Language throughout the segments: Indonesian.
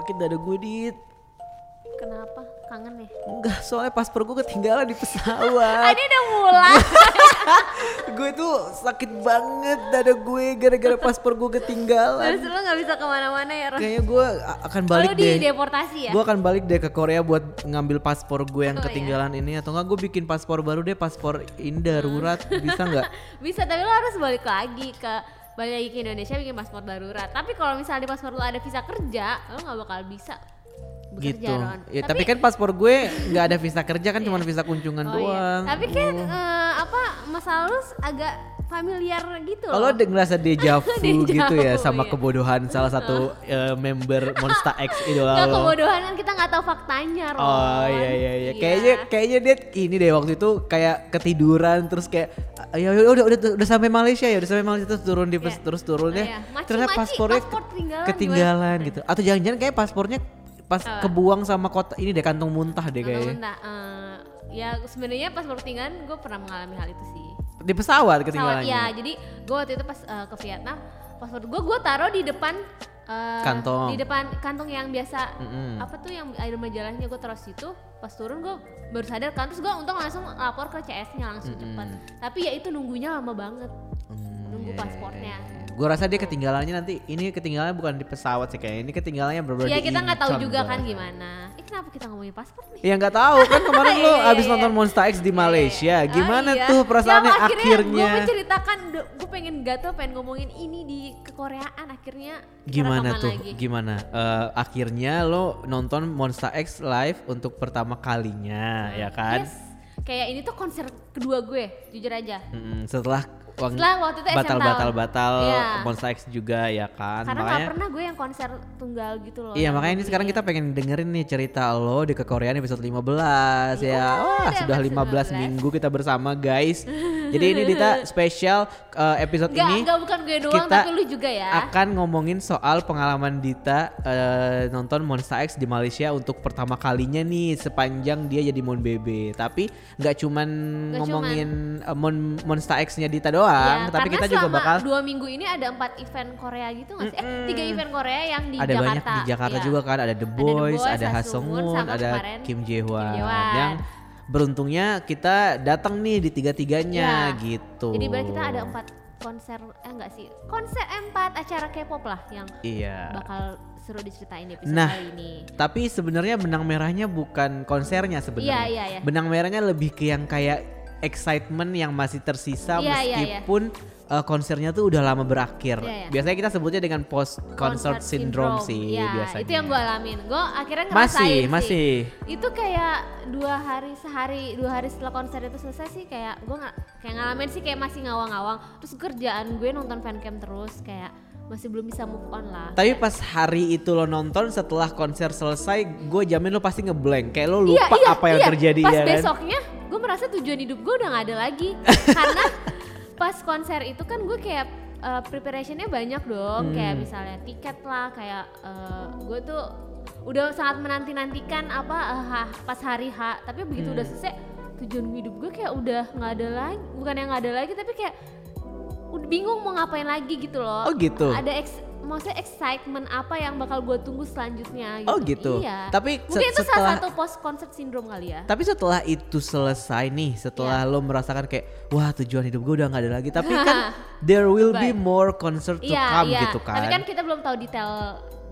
sakit dada gue dit. Kenapa? Kangen ya? Enggak, soalnya paspor gue ketinggalan di pesawat. Adi udah mulai. gue tuh sakit banget dada gue gara-gara paspor gue ketinggalan. Terus lu gak bisa ke mana-mana ya, Ros? Kayaknya gue akan balik lu di deh. deportasi ya? Gue akan balik deh ke Korea buat ngambil paspor gue yang Oh, iya. ketinggalan ini atau enggak gue bikin paspor baru deh paspor ini darurat bisa nggak? Bisa, tapi lo harus balik lagi ke balik lagi ke Indonesia bikin paspor darurat. Tapi kalau misalnya di paspor lo ada visa kerja, lo nggak bakal bisa bekerja, gitu. Ron. Ya, tapi, kan paspor gue nggak ada visa kerja kan cuma visa kunjungan oh, iya. doang. Tapi kan eh, apa masalah lu agak familiar gitu Oh, lo loh. udah ngerasa deja vu gitu ya sama iya. kebodohan salah satu eh, member Monster X idola Gak lo. kebodohan kan kita nggak tahu faktanya, Ron. Oh iya iya iya. Kayaknya kayaknya dia ini deh waktu itu kayak ketiduran terus kayak ya udah udah udah, udah sampai Malaysia ya udah sampai Malaysia terus turun di Iya. terus turun ya. Iya. Ternyata maci, paspornya paspor ketinggalan ketinggalan gitu. Atau jangan-jangan kayak paspornya pas kebuang sama kota ini deh kantong muntah deh kayaknya. Nah, eh, ya sebenarnya paspor ketinggalan gue pernah mengalami hal itu sih. Di pesawat ketinggalannya. ya jadi gue waktu itu pas eh, ke Vietnam paspor gue gue taruh di depan eh, Kantong. di depan kantong yang biasa Mm-mm. apa tuh yang ada majalahnya gue taruh situ pas turun gue baru sadar kan terus gue untung langsung lapor ke CS-nya langsung cepat tapi ya itu nunggunya lama banget Hmm, nunggu paspornya Gue rasa dia ketinggalannya nanti ini ketinggalannya bukan di pesawat sih kayak ini ketinggalannya bener-bener ya di kita nggak tahu juga kan gimana eh kenapa kita ngomongin paspor nih Ya nggak tahu kan kemarin lo Iya, iya, abis iya. nonton Monster X di Malaysia. Oh, Gimana iya. tuh perasaannya Yang akhirnya? gue menceritakan gue pengen gatel pengen ngomongin ini di kekoreaan akhirnya Gimana tuh? lagi. Gimana? Eh, akhirnya lo nonton Monster X live untuk pertama kalinya, ya kan? Yes. Kayak ini tuh konser kedua gue, jujur aja. Mm-mm, setelah uang Setelah waktu itu SM batal Town. batal batal X juga ya kan? Karena makanya pernah gue yang konser tunggal gitu loh. Iya makanya ini sekarang kita pengen dengerin nih cerita lo di kekoreaan episode 15 ya. Iya, Wah, sudah episode 15 15. minggu kita bersama guys. Jadi ini Dita spesial uh, episode Nggak, ini nggak bukan gue doang kita tapi lu juga ya. akan ngomongin soal pengalaman Dita uh, nonton Monster X di Malaysia untuk pertama kalinya nih sepanjang dia jadi Mon BB. Tapi nggak cuman Nggak ngomongin uh, Mon Monster X-nya Dita doang, Ya, tapi kita juga bakal dua minggu ini ada empat event Korea gitu nggak sih? Eh tiga event Korea yang di ada Jakarta. banyak di Jakarta Iya. juga kan ada The The Boys, Boys, ada Seung-won, sama ada kemarin Kim Jae-hwan Kim Jae-hwan. yang beruntungnya kita datang nih di tiga-tiganya Iya. gitu. Jadi berarti kita ada empat konser eh enggak sih konser empat acara K-pop lah yang Iya. bakal seru diceritain di episode Nah, kali ini. Tapi sebenarnya benang merahnya bukan konsernya sebenarnya. Iya, iya, iya. Benang merahnya lebih ke yang kayak excitement yang masih tersisa Iya, iya, iya. Uh, konsernya tuh udah lama berakhir. Iya, iya. Biasanya kita sebutnya dengan post concert syndrome, sih ya, biasanya. itu yang gue alamin gue akhirnya ngerasain Masih, sih. masih. itu kayak dua hari sehari dua hari setelah konser itu selesai sih kayak gue nggak kayak ngalamin sih kayak masih ngawang-ngawang terus kerjaan gue nonton fancam terus kayak masih belum bisa move on lah Tapi pas hari itu lo nonton setelah konser selesai, gue jamin lo pasti ngeblank. Kayak lo Iya, lupa iya, apa yang iya. terjadi pas ya kan. besoknya gue merasa tujuan hidup gue udah gak ada lagi karena pas konser itu kan gue kayak uh, preparationnya banyak dong Hmm. kayak misalnya tiket lah kayak uh, gue tuh udah sangat menanti nantikan apa uh, ha- pas hari H tapi begitu Hmm. udah selesai tujuan hidup gue kayak udah nggak ada lagi bukan yang nggak ada lagi tapi kayak udah bingung mau ngapain lagi gitu loh Oh gitu. ada maksudnya excitement apa yang bakal gue tunggu selanjutnya gitu Oh gitu. iya Tapi mungkin itu setelah- salah satu post concert syndrome kali ya Tapi setelah itu selesai nih, setelah Iya. lo merasakan kayak wah tujuan hidup gue udah nggak ada lagi. Tapi kan there will be Goodbye. more concert to Iya, come iya. gitu kan. Tapi kan kita belum tahu detail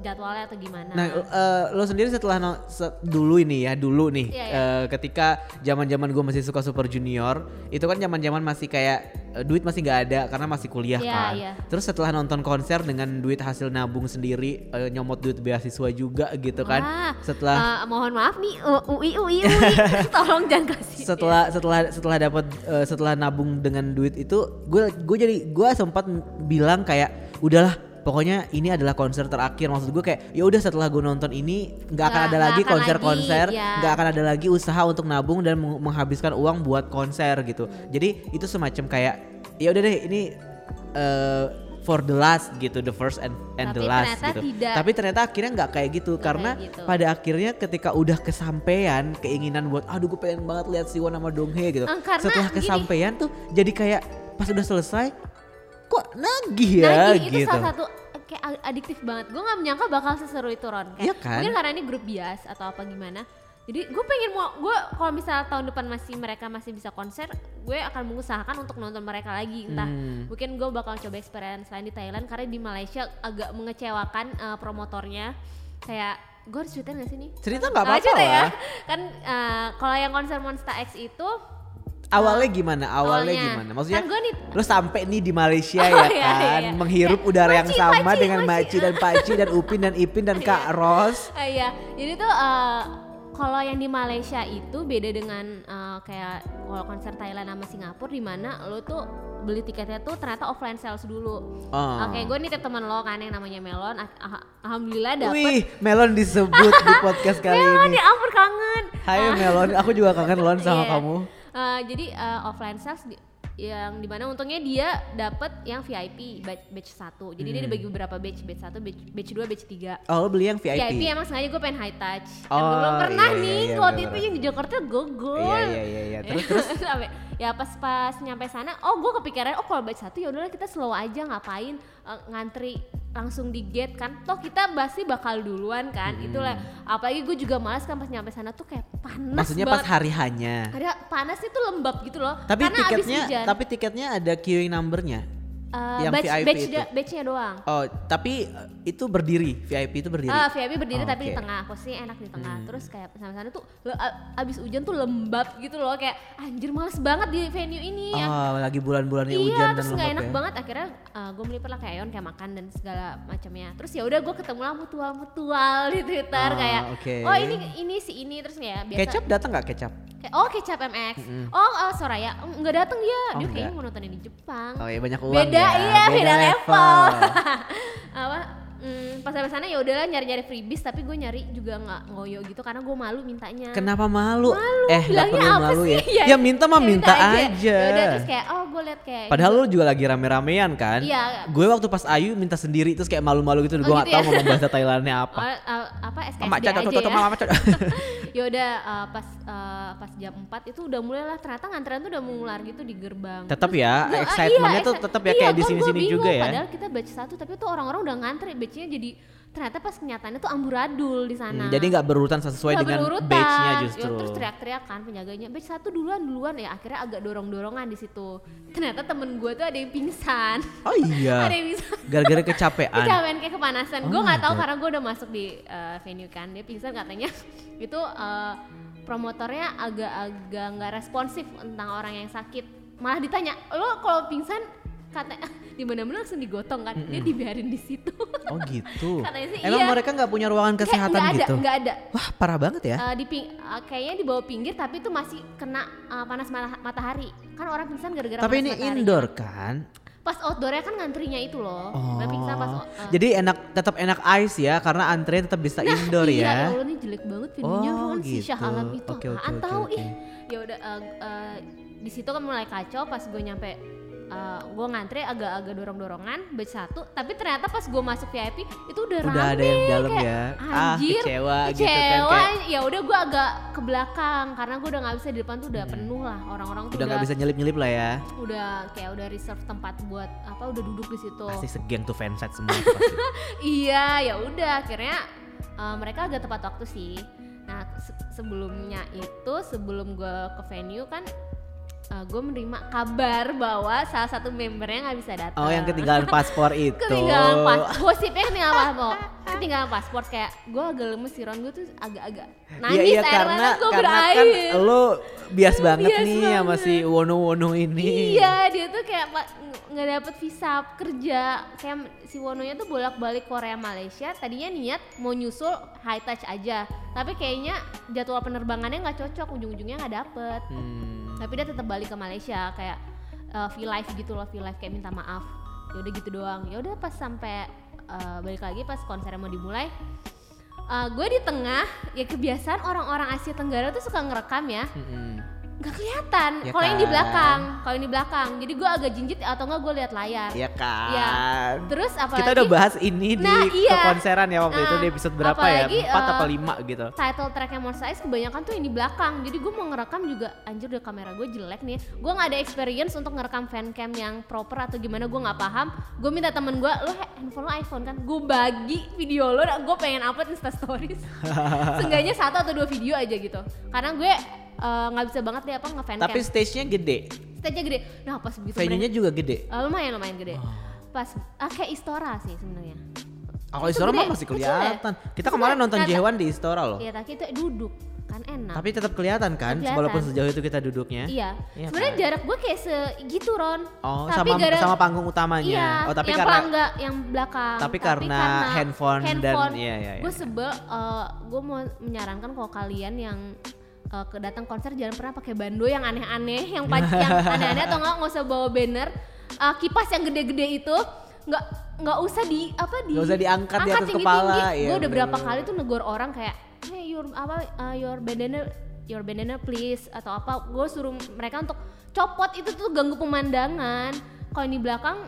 jadwalnya atau gimana. Nah, eh, lo sendiri setelah no- se- dulu ini ya, dulu nih, Iya, iya. eh, ketika zaman-zaman gue masih suka Super Junior, itu kan zaman-zaman masih kayak eh, duit masih nggak ada karena masih kuliah Iya, kan. iya. Terus setelah nonton konser dengan duit hasil nabung sendiri, eh, nyomot duit beasiswa juga gitu kan. Wah, Setelah eh, mohon maaf nih U- UI UI UI tolong jangan kasih. setelah setelah setelah dapat eh, setelah nabung dengan duit itu gue gue jadi gue sempat bilang kayak udahlah pokoknya ini adalah konser terakhir maksud gue kayak ya udah setelah gue nonton ini nggak akan ada lagi konser-konser lagi, ya. nggak akan ada lagi usaha untuk nabung dan meng- menghabiskan uang buat konser gitu jadi itu semacam kayak ya udah deh ini eh, for the last gitu the first and and the Tapi last ternyata gitu tidak. tapi ternyata akhirnya nggak kayak gitu Nggak karena kayak gitu. pada akhirnya ketika udah kesampaian keinginan buat aduh gue pengen banget lihat Siwon sama Donghae gitu karena setelah gini. kesampaian tuh jadi kayak pas udah selesai kok nagih ya Nagih itu gitu salah satu kayak a- adiktif banget gue nggak menyangka bakal seseru itu Ron kayak Iya kan? mungkin karena ini grup bias atau apa gimana jadi gue pengen mau gue kalau misal tahun depan masih mereka masih bisa konser gue akan mengusahakan untuk nonton mereka lagi entah Hmm. mungkin gue bakal coba experience lain di Thailand karena di Malaysia agak mengecewakan eh, promotornya kayak gue harus ceritain gak sih nih? Cerita nggak apa-apa cerita ya. Kan eh, kalau yang konser Monster X itu Awalnya gimana? Awalnya, awalnya, gimana? Maksudnya kan nih lo sampai nih di Malaysia Oh, ya iya, kan, iya, iya. menghirup Kayak, udara yang "Maci, sama Maci, dengan Maci." Dan Paci dan Upin dan Ipin dan Kak Iya. Ros. Ah, iya, jadi tuh eh, kalau yang di Malaysia itu beda dengan eh, kayak kalau konser Thailand sama Singapura di mana lo tuh beli tiketnya tuh ternyata offline sales dulu. Oh. Oke, gue nitip teman lo kan yang namanya Melon. Ah- ah- Alhamdulillah dapet. Wih, Melon disebut di podcast kali Melon ini. ya ampun kangen. Hai Melon, aku juga kangen Lon sama Iya. kamu. Eh, jadi eh, offline sales di- yang di mana untungnya dia dapet yang VIP batch, batch 1 jadi dia Hmm. dibagi beberapa batch batch 1 batch, batch 2 batch 3 Oh, beli yang VIP. VIP emang sengaja gue pengen high touch Oh, belum pernah iya, nih iya, iya, waktu bener, itu yang di Jakarta gogol Iya, iya, iya, iya. Terus terus Sampai- ya pas pas nyampe sana oh gue kepikiran oh kalau batch satu ya udahlah kita slow aja ngapain eh, ngantri langsung di gate kan toh kita pasti bakal duluan kan Hmm. itulah apalagi gue juga males kan pas nyampe sana tuh kayak panas maksudnya pas banget hari hanya. ada panasnya tuh lembab gitu loh Tapi karena abis tiketnya hujan tapi tiketnya ada queuing numbernya. Eh, yang batch, VIP batch itu. batchnya doang Oh, tapi eh, itu berdiri, VIP itu berdiri. Ah, VIP berdiri Oh, tapi di oke. Hmm. tengah, posisinya enak di tengah. Terus kayak sama sana tuh le- abis hujan tuh lembab gitu loh, kayak anjir males banget di venue ini. ya. Oh, lagi bulan-bulannya iya, hujan dan terus nggak lembab enak ya. banget. Akhirnya gue melipir lah kayak Ayon kayak makan dan segala macamnya. Terus ya udah gue ketemu lah mutual-mutual di Twitter Ah, kayak, oke. oh ini ini si ini terus kayak biasa. Kecap datang nggak kecap? Oh kecap MX. Oh, oh Soraya Oh, nggak datang dia. Oh, dia kayaknya mau nontonin di Jepang. Oh ya banyak uang beda ya. iya beda, level, apa mm, pas sampai sana ya udahlah nyari-nyari freebies tapi gue nyari juga nggak ngoyo gitu karena gue malu mintanya Kenapa malu? Malu, eh, nggak perlu apa malu sih? ya. Ya, minta mah ya minta, aja. Ya udah terus kayak oh gue liat kayak Padahal lu juga lagi rame-ramean kan? Iya. Gue waktu pas Ayu minta sendiri terus kayak malu-malu gitu, Oh, gue gak gitu tau ya? ngomong bahasa Thailandnya oh, apa. uh, apa SKSD aja ya cocok mama cocok. ya udah uh, pas uh, pas jam 4 itu udah mulai lah ternyata ngantrean tuh udah mengular gitu di gerbang Tetap ya, excitementnya tuh excite- tetap ya iya, kayak di gua- sini-sini juga ya. Padahal kita batch satu tapi tuh orang-orang udah ngantri batchnya jadi ternyata pas kenyataannya tuh amburadul di sana. Hmm, jadi nggak berurutan sesuai Nggak dengan berurutan. batch-nya Ya, justru. terus teriak-teriak kan penjaganya, batch satu duluan duluan ya akhirnya agak dorong-dorongan di situ. Ternyata temen gue tuh ada yang pingsan. Oh iya. ada yang pingsan. Gara-gara kecapean. Kecapean kayak kepanasan. Oh gue nggak tahu karena gue udah masuk di uh, venue kan. Dia pingsan katanya itu uh, promotornya agak-agak nggak responsif tentang orang yang sakit. Malah ditanya, lo kalau pingsan kata di mana-mana langsung digotong kan. Dia dibiarin di situ. Oh gitu. Katanya sih Emang iya. mereka nggak punya ruangan kesehatan nggak ada, gitu? nggak ada. Wah parah banget ya. Uh, di ping- uh, kayaknya di bawah pinggir tapi itu masih kena uh, panas mata- matahari. Kan orang pingsan gara-gara Tapi panas ini matahari. indoor kan? Pas outdoornya kan ngantrinya itu loh. Oh. Nah, pingsan pas uh, Jadi enak tetap enak ice ya karena antrian tetap bisa indoor iya, ya. ya Allah ini jelek banget videonya Oh, Ron si Syah gitu. Alam itu Oke, oke, apaan oke, tahu oke. ih. Ya udah uh, uh, di situ kan mulai kacau pas gue nyampe uh, gue ngantri agak-agak dorong-dorongan batch satu tapi ternyata pas gue masuk VIP itu udah, Udah rame ada yang dalam kayak, ya. Ah, anjir kecewa gitu kan, kecewa kayak- ya udah gue agak ke belakang karena gue udah nggak bisa di depan tuh udah penuh lah orang-orang tuh Hmm. Udah nggak bisa nyelip-nyelip lah ya. udah kayak udah reserve tempat buat apa udah duduk di situ Pasti segeng tuh fansite semua. iya ya udah akhirnya uh, mereka agak tepat waktu sih nah se- sebelumnya itu sebelum gue ke venue kan gue menerima kabar bahwa salah satu membernya nggak bisa datang Oh yang ketinggalan paspor itu. ketinggalan pas gosipnya ketinggalan paspor ketinggalan paspor kayak gue agak lemes sih Ron gue tuh agak-agak Iya nangis iya air karena gue karena kan berair lo bias banget Bias nih sama si Wono-Wono ini. Iya, dia tuh kayak nggak dapet visa kerja. Kayak si Wononya tuh bolak-balik Korea Malaysia. Tadinya niat mau nyusul high touch aja, tapi kayaknya jadwal penerbangannya nggak cocok, ujung-ujungnya nggak dapet. Hmm. Tapi dia tetap balik ke Malaysia kayak uh, V live gitu loh, V live kayak minta maaf. Ya udah gitu doang. Ya udah pas sampai uh, balik lagi pas konsernya mau dimulai. Uh, gue di tengah ya kebiasaan orang-orang Asia Tenggara tuh suka ngerekam ya Mm-mm. Nggak kelihatan Ya kalau yang di kan? belakang kalau yang di belakang jadi gue agak jinjit atau enggak gue lihat layar Iya kan. Iya. terus apalagi Kita udah bahas ini Nah, di iya. kekonseran ya waktu itu Nah, di episode berapa apalagi, ya? 4 eh, apa 5 gitu. title tracknya Monster X kebanyakan tuh yang di belakang jadi gue mau ngerekam juga anjir udah kamera gue jelek nih gue nggak ada experience untuk ngerekam fancam yang proper atau gimana gue nggak paham gue minta temen gue lo handphone lo iPhone kan gue bagi video lo gue pengen upload insta stories seenggaknya satu atau dua video aja gitu karena gue eh, nggak bisa banget deh apa ngefancam Tapi stage-nya gede. stage-nya gede nah pas begitu Venue-nya juga gede. Eh, lumayan lumayan gede pas ah, kayak Istora sih sebenarnya Oh, Itu Istora mah masih kelihatan. ya? Kita kemarin nonton Jewan di Istora loh. Iya, tapi itu duduk kan enak. Tapi tetap kelihatan kan, Kelihatan. walaupun sejauh itu kita duduknya. iya. Iya Sebenarnya kan? jarak gue kayak segitu Ron. Oh, tapi sama gara- sama panggung utamanya. Iya, oh, tapi yang karena pelangga yang belakang. Tapi karena handphone dan- iya, iya, iya. Gue sebel, gue mau menyarankan kalau kalian yang uh, ke datang konser jangan pernah pakai bando yang aneh-aneh, yang yang aneh-aneh atau enggak nggak usah bawa banner, Uh, kipas yang gede-gede itu nggak nggak usah di apa di Nggak usah diangkat di atas kepala, iya, gue udah berapa kali tuh negor orang kayak hey your apa uh, your bandana your bandana please atau apa. Gue suruh mereka untuk copot. Itu tuh ganggu pemandangan. Kalau di belakang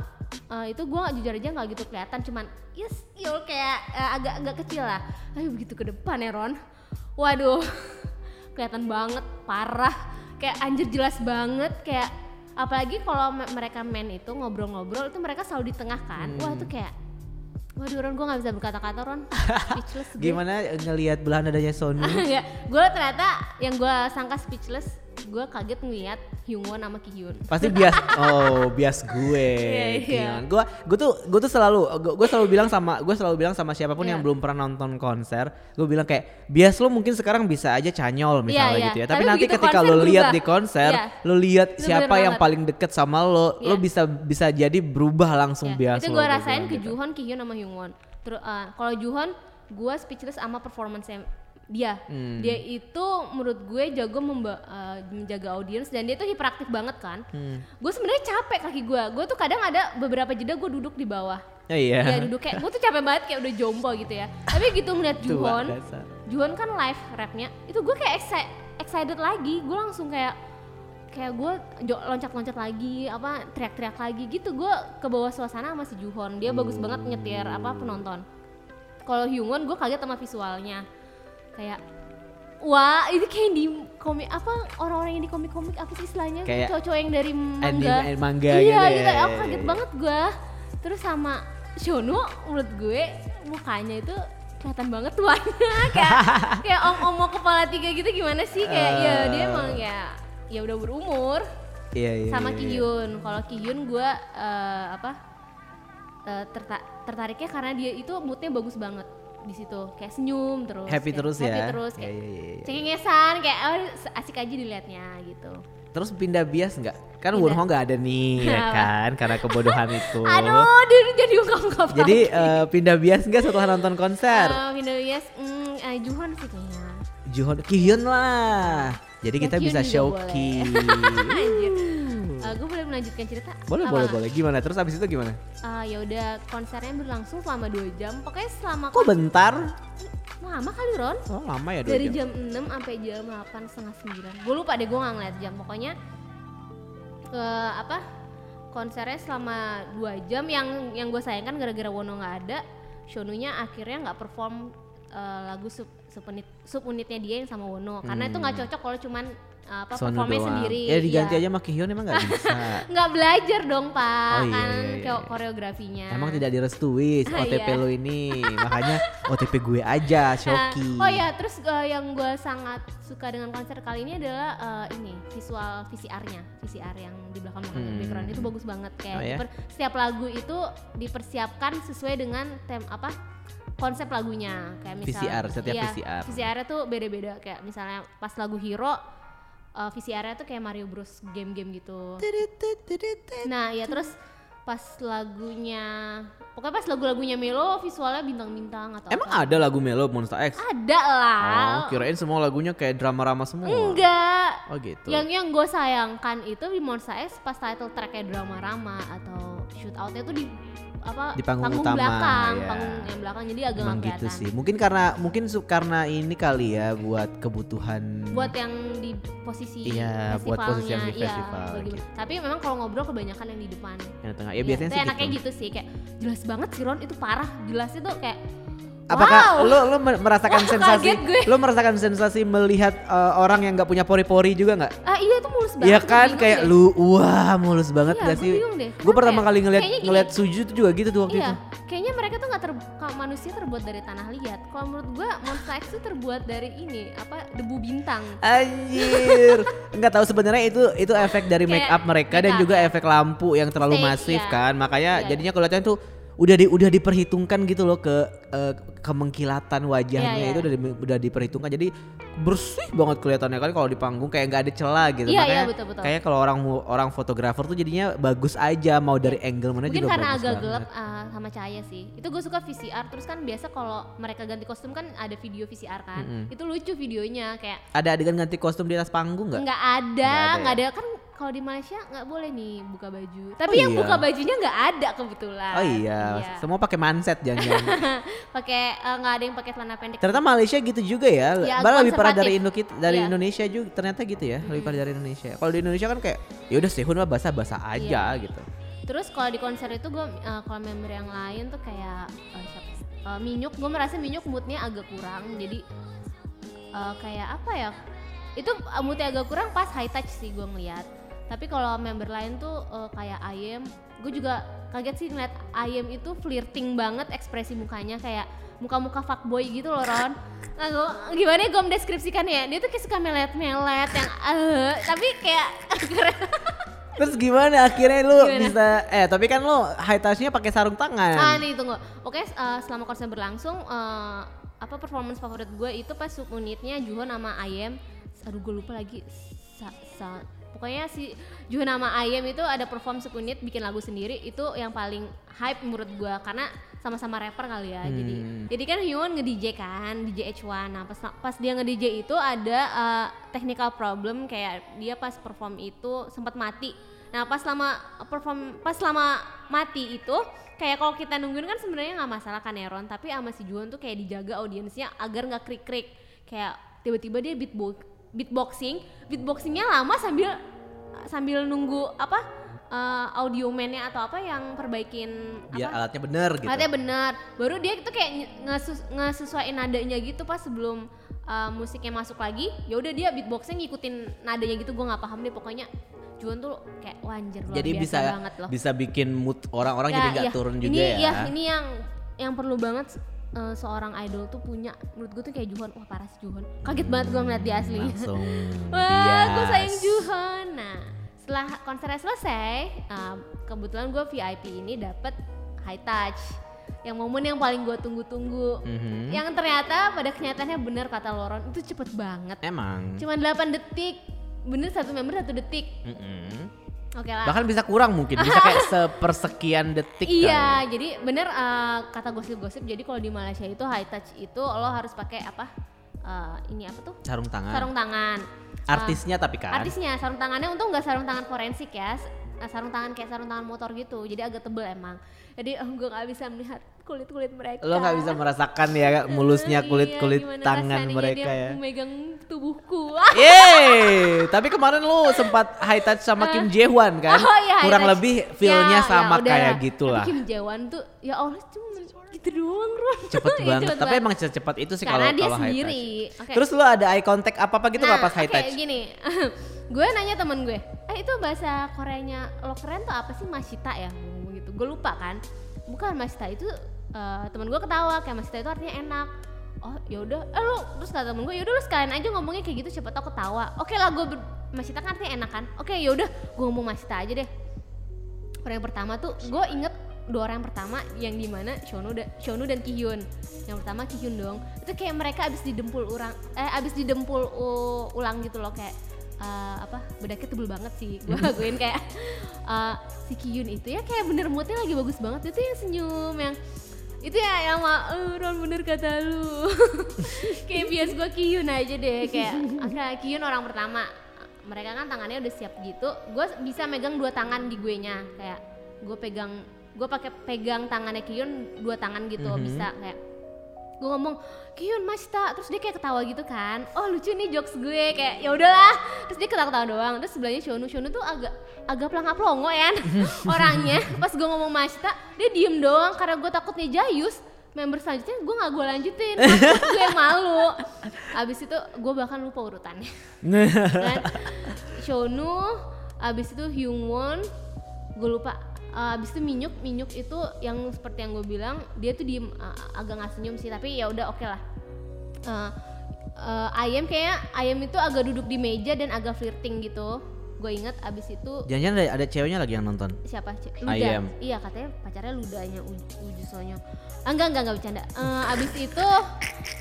uh, itu gue nggak jujur aja nggak gitu kelihatan. Cuman yes yo kayak uh, agak agak kecil lah. Tapi begitu ke depan ya Ron. Waduh kelihatan banget parah. Kayak anjir jelas banget kayak apalagi kalau me- mereka main itu ngobrol-ngobrol itu mereka selalu di tengah kan. Wah itu kayak waduh Ron gue nggak bisa berkata-kata Ron. Speechless gue gimana ngelihat belahan dadanya Sony? ya gue ternyata yang gue sangka speechless gue kaget ngeliat Hyungwon sama Kihyun Pasti bias. Oh, bias gue. Iya, iya. Gue gue tuh gue tuh selalu gue selalu bilang sama gue selalu bilang sama siapa pun Iya. yang belum pernah nonton konser, gue bilang kayak bias lo mungkin sekarang bisa aja canyol misalnya iya. gitu ya. Tapi Tapi, nanti ketika lo lihat di konser, Iya. lo lihat siapa yang banget. paling deket sama lo, lo Iya. bisa bisa jadi berubah langsung Ya, bias itu lo, gue rasain ke gitu. Juhon, Kihyun sama Hyungwon. Terus uh, kalau Juhon, gue speechless sama performance dia. Hmm. Dia itu menurut gue jago memba- uh, menjaga audiens dan dia tuh hiperaktif banget kan. Hmm. Gue sebenarnya capek kaki gue. Gue tuh kadang ada beberapa jeda gue duduk di bawah. Oh, iya. Ya duduk kayak gue tuh capek banget kayak udah jompo gitu ya. Tapi gitu ngeliat Juhon. Juhon kan live rapnya, itu gue kayak exci- excited lagi. Gue langsung kayak kayak gue loncat-loncat lagi, apa teriak-teriak lagi gitu. Gue ke bawah suasana sama si Juhon. Dia bagus banget nyetir apa penonton. Kalau Hyungwon gue kaget sama visualnya. Kayak wah ini kayak di komik apa orang-orang yang di komik-komik apa sih istilahnya? Kayak cowok-cowok yang dari manga. Anime- manga iya gitu ya. gitu aku kaget banget gue terus sama Shono menurut gue mukanya itu kelihatan banget tuanya kayak kayak om omo kepala tiga gitu gimana sih? Kayak ya dia emang ya ya udah berumur. Iya, iya. sama iya, iya. Kihyun. Kalau Kihyun gue eh, apa terta- tertariknya karena dia itu moodnya bagus banget di situ kayak senyum terus Happy kayak terus happy ya. terus Iya, kayak iya, iya, iya. cengengesan kayak oh, asik aja dilihatnya gitu Terus pindah bias nggak? Kan Pindah. Wonho nggak ada nih, ya kan? Karena kebodohan itu. aduh dia jadi ungkap-ungkap Jadi eh, pindah bias nggak setelah nonton konser? Uh, Window Yes, mm, eh, Juhon sih kayaknya. Juhon, Kihyun lah. Jadi Ya, kita Kyun bisa showcase. Uh, gue boleh melanjutkan cerita? boleh, Apa boleh, boleh. Gimana? Terus abis itu gimana? Uh, ya udah konsernya berlangsung selama 2 jam. Pokoknya selama Kok bentar? lama kali Ron. Oh lama ya dua Dari jam. jam 6 sampai jam 8 setengah 9. Gue lupa deh gue nggak ngeliat jam. Pokoknya eh, apa? Konsernya selama 2 jam yang yang gue sayangkan gara-gara Wono nggak ada. Shonunya akhirnya nggak perform eh, lagu sub subunit subunitnya dia yang sama Wono karena itu nggak cocok kalau cuman eh, apa Sono performnya doang. sendiri Ya diganti Iya. aja sama Kihyun emang nggak bisa. nggak belajar dong pak Oh, iya, kan iya, iya. kayak koreografinya Emang tidak direstui Ah, OTP iya. lo ini. Makanya OTP gue aja, Nah, Shoki. oh ya terus eh, yang gue sangat suka dengan konser kali ini adalah eh, ini visual VCR-nya VCR yang di belakang belakang Hmm. background itu bagus banget kayak Oh, ya? diper- setiap lagu itu dipersiapkan sesuai dengan tem apa konsep lagunya kayak misal VCR, setiap iya, VCR. VCR-nya tuh beda-beda kayak misalnya pas lagu Hero eh, VCR-nya tuh kayak Mario Bros game-game gitu Nah ya terus pas lagunya pokoknya pas lagu-lagunya Melo visualnya bintang-bintang atau Emang apa. ada lagu Melo Monster X? ada lah Oh, kirain semua lagunya kayak drama-rama semua. enggak Oh gitu. yang yang gue sayangkan itu di Monster X pas title tracknya drama rama atau shoot outnya tuh di apa Di panggung utama, belakang, ya. panggung yang belakang jadi agak Emang gitu sih. Mungkin karena mungkin su- karena ini kali ya buat kebutuhan Buat yang di posisi Iya, buat posisi yang di iya, festival bagi- gitu. Tapi memang kalau ngobrol kebanyakan yang di depan. yang tengah. Ya Iya, biasanya itu sih enaknya gitu. gitu. sih kayak jelas banget sih Ron itu parah jelasnya tuh kayak Apakah wow. lo lo mer- merasakan Wah, sensasi gue. lo merasakan sensasi melihat eh, orang yang nggak punya pori-pori juga nggak? ah iya itu mulus banget Iya gue kan kayak deh. lu wah mulus banget Iya, gak gue sih? Gue pertama kali ngeliat ngeliat suju tuh juga gitu tuh waktu Iya, itu. kayaknya mereka tuh nggak ter manusia terbuat dari tanah liat. Kalau menurut gua Monster X tuh terbuat dari ini apa debu bintang. Anjir, nggak tahu sebenarnya itu itu efek dari make up mereka dan juga ya. efek lampu yang terlalu masif iya. kan, makanya Iya. jadinya kelihatannya tuh udah di, udah diperhitungkan gitu loh ke eh, kemengkilatan wajahnya Iya, iya. itu udah di- udah diperhitungkan jadi bersih banget kelihatannya kan kalau di panggung kayak nggak ada celah gitu Iya, iya, makanya betul, betul. kayak kalau orang orang fotografer tuh jadinya bagus aja mau dari angle mana Mungkin juga karena bagus agak banget. gelap ah, sama cahaya sih. Itu gue suka VCR. Terus kan biasa kalau mereka ganti kostum kan ada video VCR kan. Itu lucu videonya kayak ada adegan ganti kostum di atas panggung nggak? nggak ada, Nggak ada ya? ada kan kalau di Malaysia nggak boleh nih buka baju. Tapi Oh yang iya. buka bajunya nggak ada kebetulan. Oh iya, semua pakai manset jangan-jangan. pakai eh, nggak ada yang pakai celana pendek. Ternyata Malaysia gitu juga ya. Iya, Malah lebih parah dari Indo dari Iya. Indonesia juga ternyata gitu ya, lebih parah dari Indonesia. Kalau di Indonesia kan kayak ya udah sehun mah basah-basah aja Iya. gitu. Terus kalau di konser itu gue kalau member yang lain tuh kayak eh, siapa? Eh, Minyuk, gue merasa Minyuk moodnya agak kurang. Jadi eh, kayak apa ya? Itu moodnya agak kurang pas high touch sih gue ngeliat. Tapi kalau member lain tuh eh, kayak Ayem, gue juga kaget sih ngeliat Ayem itu flirting banget ekspresi mukanya kayak muka-muka fuckboy gitu loh Ron. Nah, gua- gimana ya gue mendeskripsikannya? Dia tuh kayak suka melet-melet yang eh tapi kayak Terus gimana akhirnya lu Gimana? bisa eh tapi kan lu high touch-nya pakai sarung tangan. Ah nih tunggu. Oke eh, selama konser berlangsung eh, apa performance favorit gue itu pas subunitnya Juho nama Ayem. Aduh gue lupa lagi. Sa, sa- pokoknya si Juho nama Ayem itu ada perform subunit bikin lagu sendiri itu yang paling hype menurut gue karena sama-sama rapper kali ya. Jadi Hmm. jadi kan Hyun nge-DJ kan, DJ H1. Nah, pas pas dia nge-DJ itu ada eh, technical problem kayak dia pas perform itu sempat mati. Nah, pas lama perform pas lama mati itu kayak kalau kita nungguin kan sebenarnya nggak masalah kan Eron, tapi sama si Juan tuh kayak dijaga audiensnya agar nggak krik-krik. Kayak tiba-tiba dia beatbox beatboxing, beatboxingnya lama sambil sambil nunggu apa eh, audio man-nya atau apa yang perbaikin Biar apa alatnya bener gitu. Katanya benar. Baru dia itu kayak ngesus ngesesuaiin nadanya gitu pas sebelum uh, musiknya masuk lagi. Ya udah dia beatboxing ngikutin nadanya gitu. Gue nggak paham deh pokoknya. Juan tuh kayak wanjir luar Jadi biasa bisa banget loh. bisa bikin mood orang-orang jadi nggak iya. turun juga ini, ya. Iya, ini yang yang perlu banget uh, seorang idol tuh punya. Menurut gue tuh kayak Juhan. Wah parah sih Juhan. Kaget banget gue ngeliat dia asli. Langsung Wah, gue sayang Juhan. Nah, setelah konsernya selesai, um, kebetulan gue VIP ini dapet high touch. Yang momen yang paling gue tunggu-tunggu. Mhm. Yang ternyata pada kenyataannya bener kata Loron, itu cepet banget. Emang. Cuma 8 detik. Bener satu member satu detik. Mm-mm. Oke lah. Bahkan bisa kurang mungkin, bisa kayak sepersekian detik Iya, kali. jadi bener eh, kata gosip-gosip. Jadi kalau di Malaysia itu high touch itu lo harus pakai apa? Eh, ini apa tuh? Sarung tangan. Sarung tangan. Eh, Artisnya tapi kan. Artisnya sarung tangannya untung nggak sarung tangan forensik ya, uh, sarung tangan kayak sarung tangan motor gitu, jadi agak tebel emang. Jadi oh, gue nggak bisa melihat kulit kulit mereka. Lo nggak bisa merasakan ya mulusnya kulit kulit iya, tangan mereka dia ya. Memegang tubuhku. Yeay, tapi kemarin lu sempat high touch sama Kim Jae-hwan kan? Oh iya, Kurang touch. lebih feel-nya Ya, sama ya kayak lah. gitu Tapi lah. Kim Jae-won tuh ya Allah cuma gitu doang Ron. Cepet banget, cepet tapi banget. emang secepat itu sih kalau kalau high sendiri. touch. Oke. Terus lu ada eye contact apa-apa gitu nggak pas high oke, touch? gini, gue nanya temen gue, eh itu bahasa Koreanya lo keren tuh apa sih Masita ya? Gitu, gue lupa kan. Bukan Masita itu eh, temen gue ketawa kayak Masita itu artinya enak. Oh yaudah, eh lu terus kata temen gue yaudah lu sekalian aja ngomongnya kayak gitu siapa tau ketawa. Oke lah gue Masita kan artinya enak kan. Oke yaudah gue ngomong Masita aja deh. Orang yang pertama tuh gue inget dua orang yang pertama yang di mana Shonu dan Shonu dan Kihyun. Yang pertama Kihyun dong. Itu kayak mereka abis didempul orang eh abis didempul ulang gitu loh kayak eh, apa bedaknya tebel banget sih gue akuin kayak eh, si Kihyun itu ya kayak bener moodnya lagi bagus banget. Itu yang senyum yang itu ya yang mah "Eh, Ron bener kata lu. Kayak bias gue Kihyun aja deh kayak akhirnya Kihyun orang pertama. Mereka kan tangannya udah siap gitu gue bisa megang dua tangan di gue nya. Kayak gue pegang gue pakai pegang tangannya Kyun dua tangan gitu Mhm. bisa kayak gue ngomong Kyun Mashita terus dia kayak ketawa gitu kan. Oh lucu nih jokes gue. Kayak ya udahlah. Terus dia ketawa-ketawa doang. Terus sebelahnya Shonu. Shonu tuh agak agak pelangap pelongo ya orangnya. Pas gue ngomong Mashita dia diem doang karena gue takutnya Jayus. Member selanjutnya gue nggak gue lanjutin. Takut gue yang malu. Abis itu gue bahkan lupa urutannya. Kan? Shonu abis itu Hyungwon gue lupa Uh, abis itu Minyuk Minyuk itu yang seperti yang gue bilang dia tuh diem uh, agak nggak senyum sih tapi ya udah oke lah. Uh, uh, ayam kayaknya ayam itu agak duduk di meja dan agak flirting gitu. Gue inget abis itu Jangan-jangan ada, ada ceweknya lagi yang nonton. siapa? Ce- Luda. Ayam. iya katanya pacarnya Ludanya Uj- Uju Sonyo ah, enggak enggak enggak bercanda. Eh, abis itu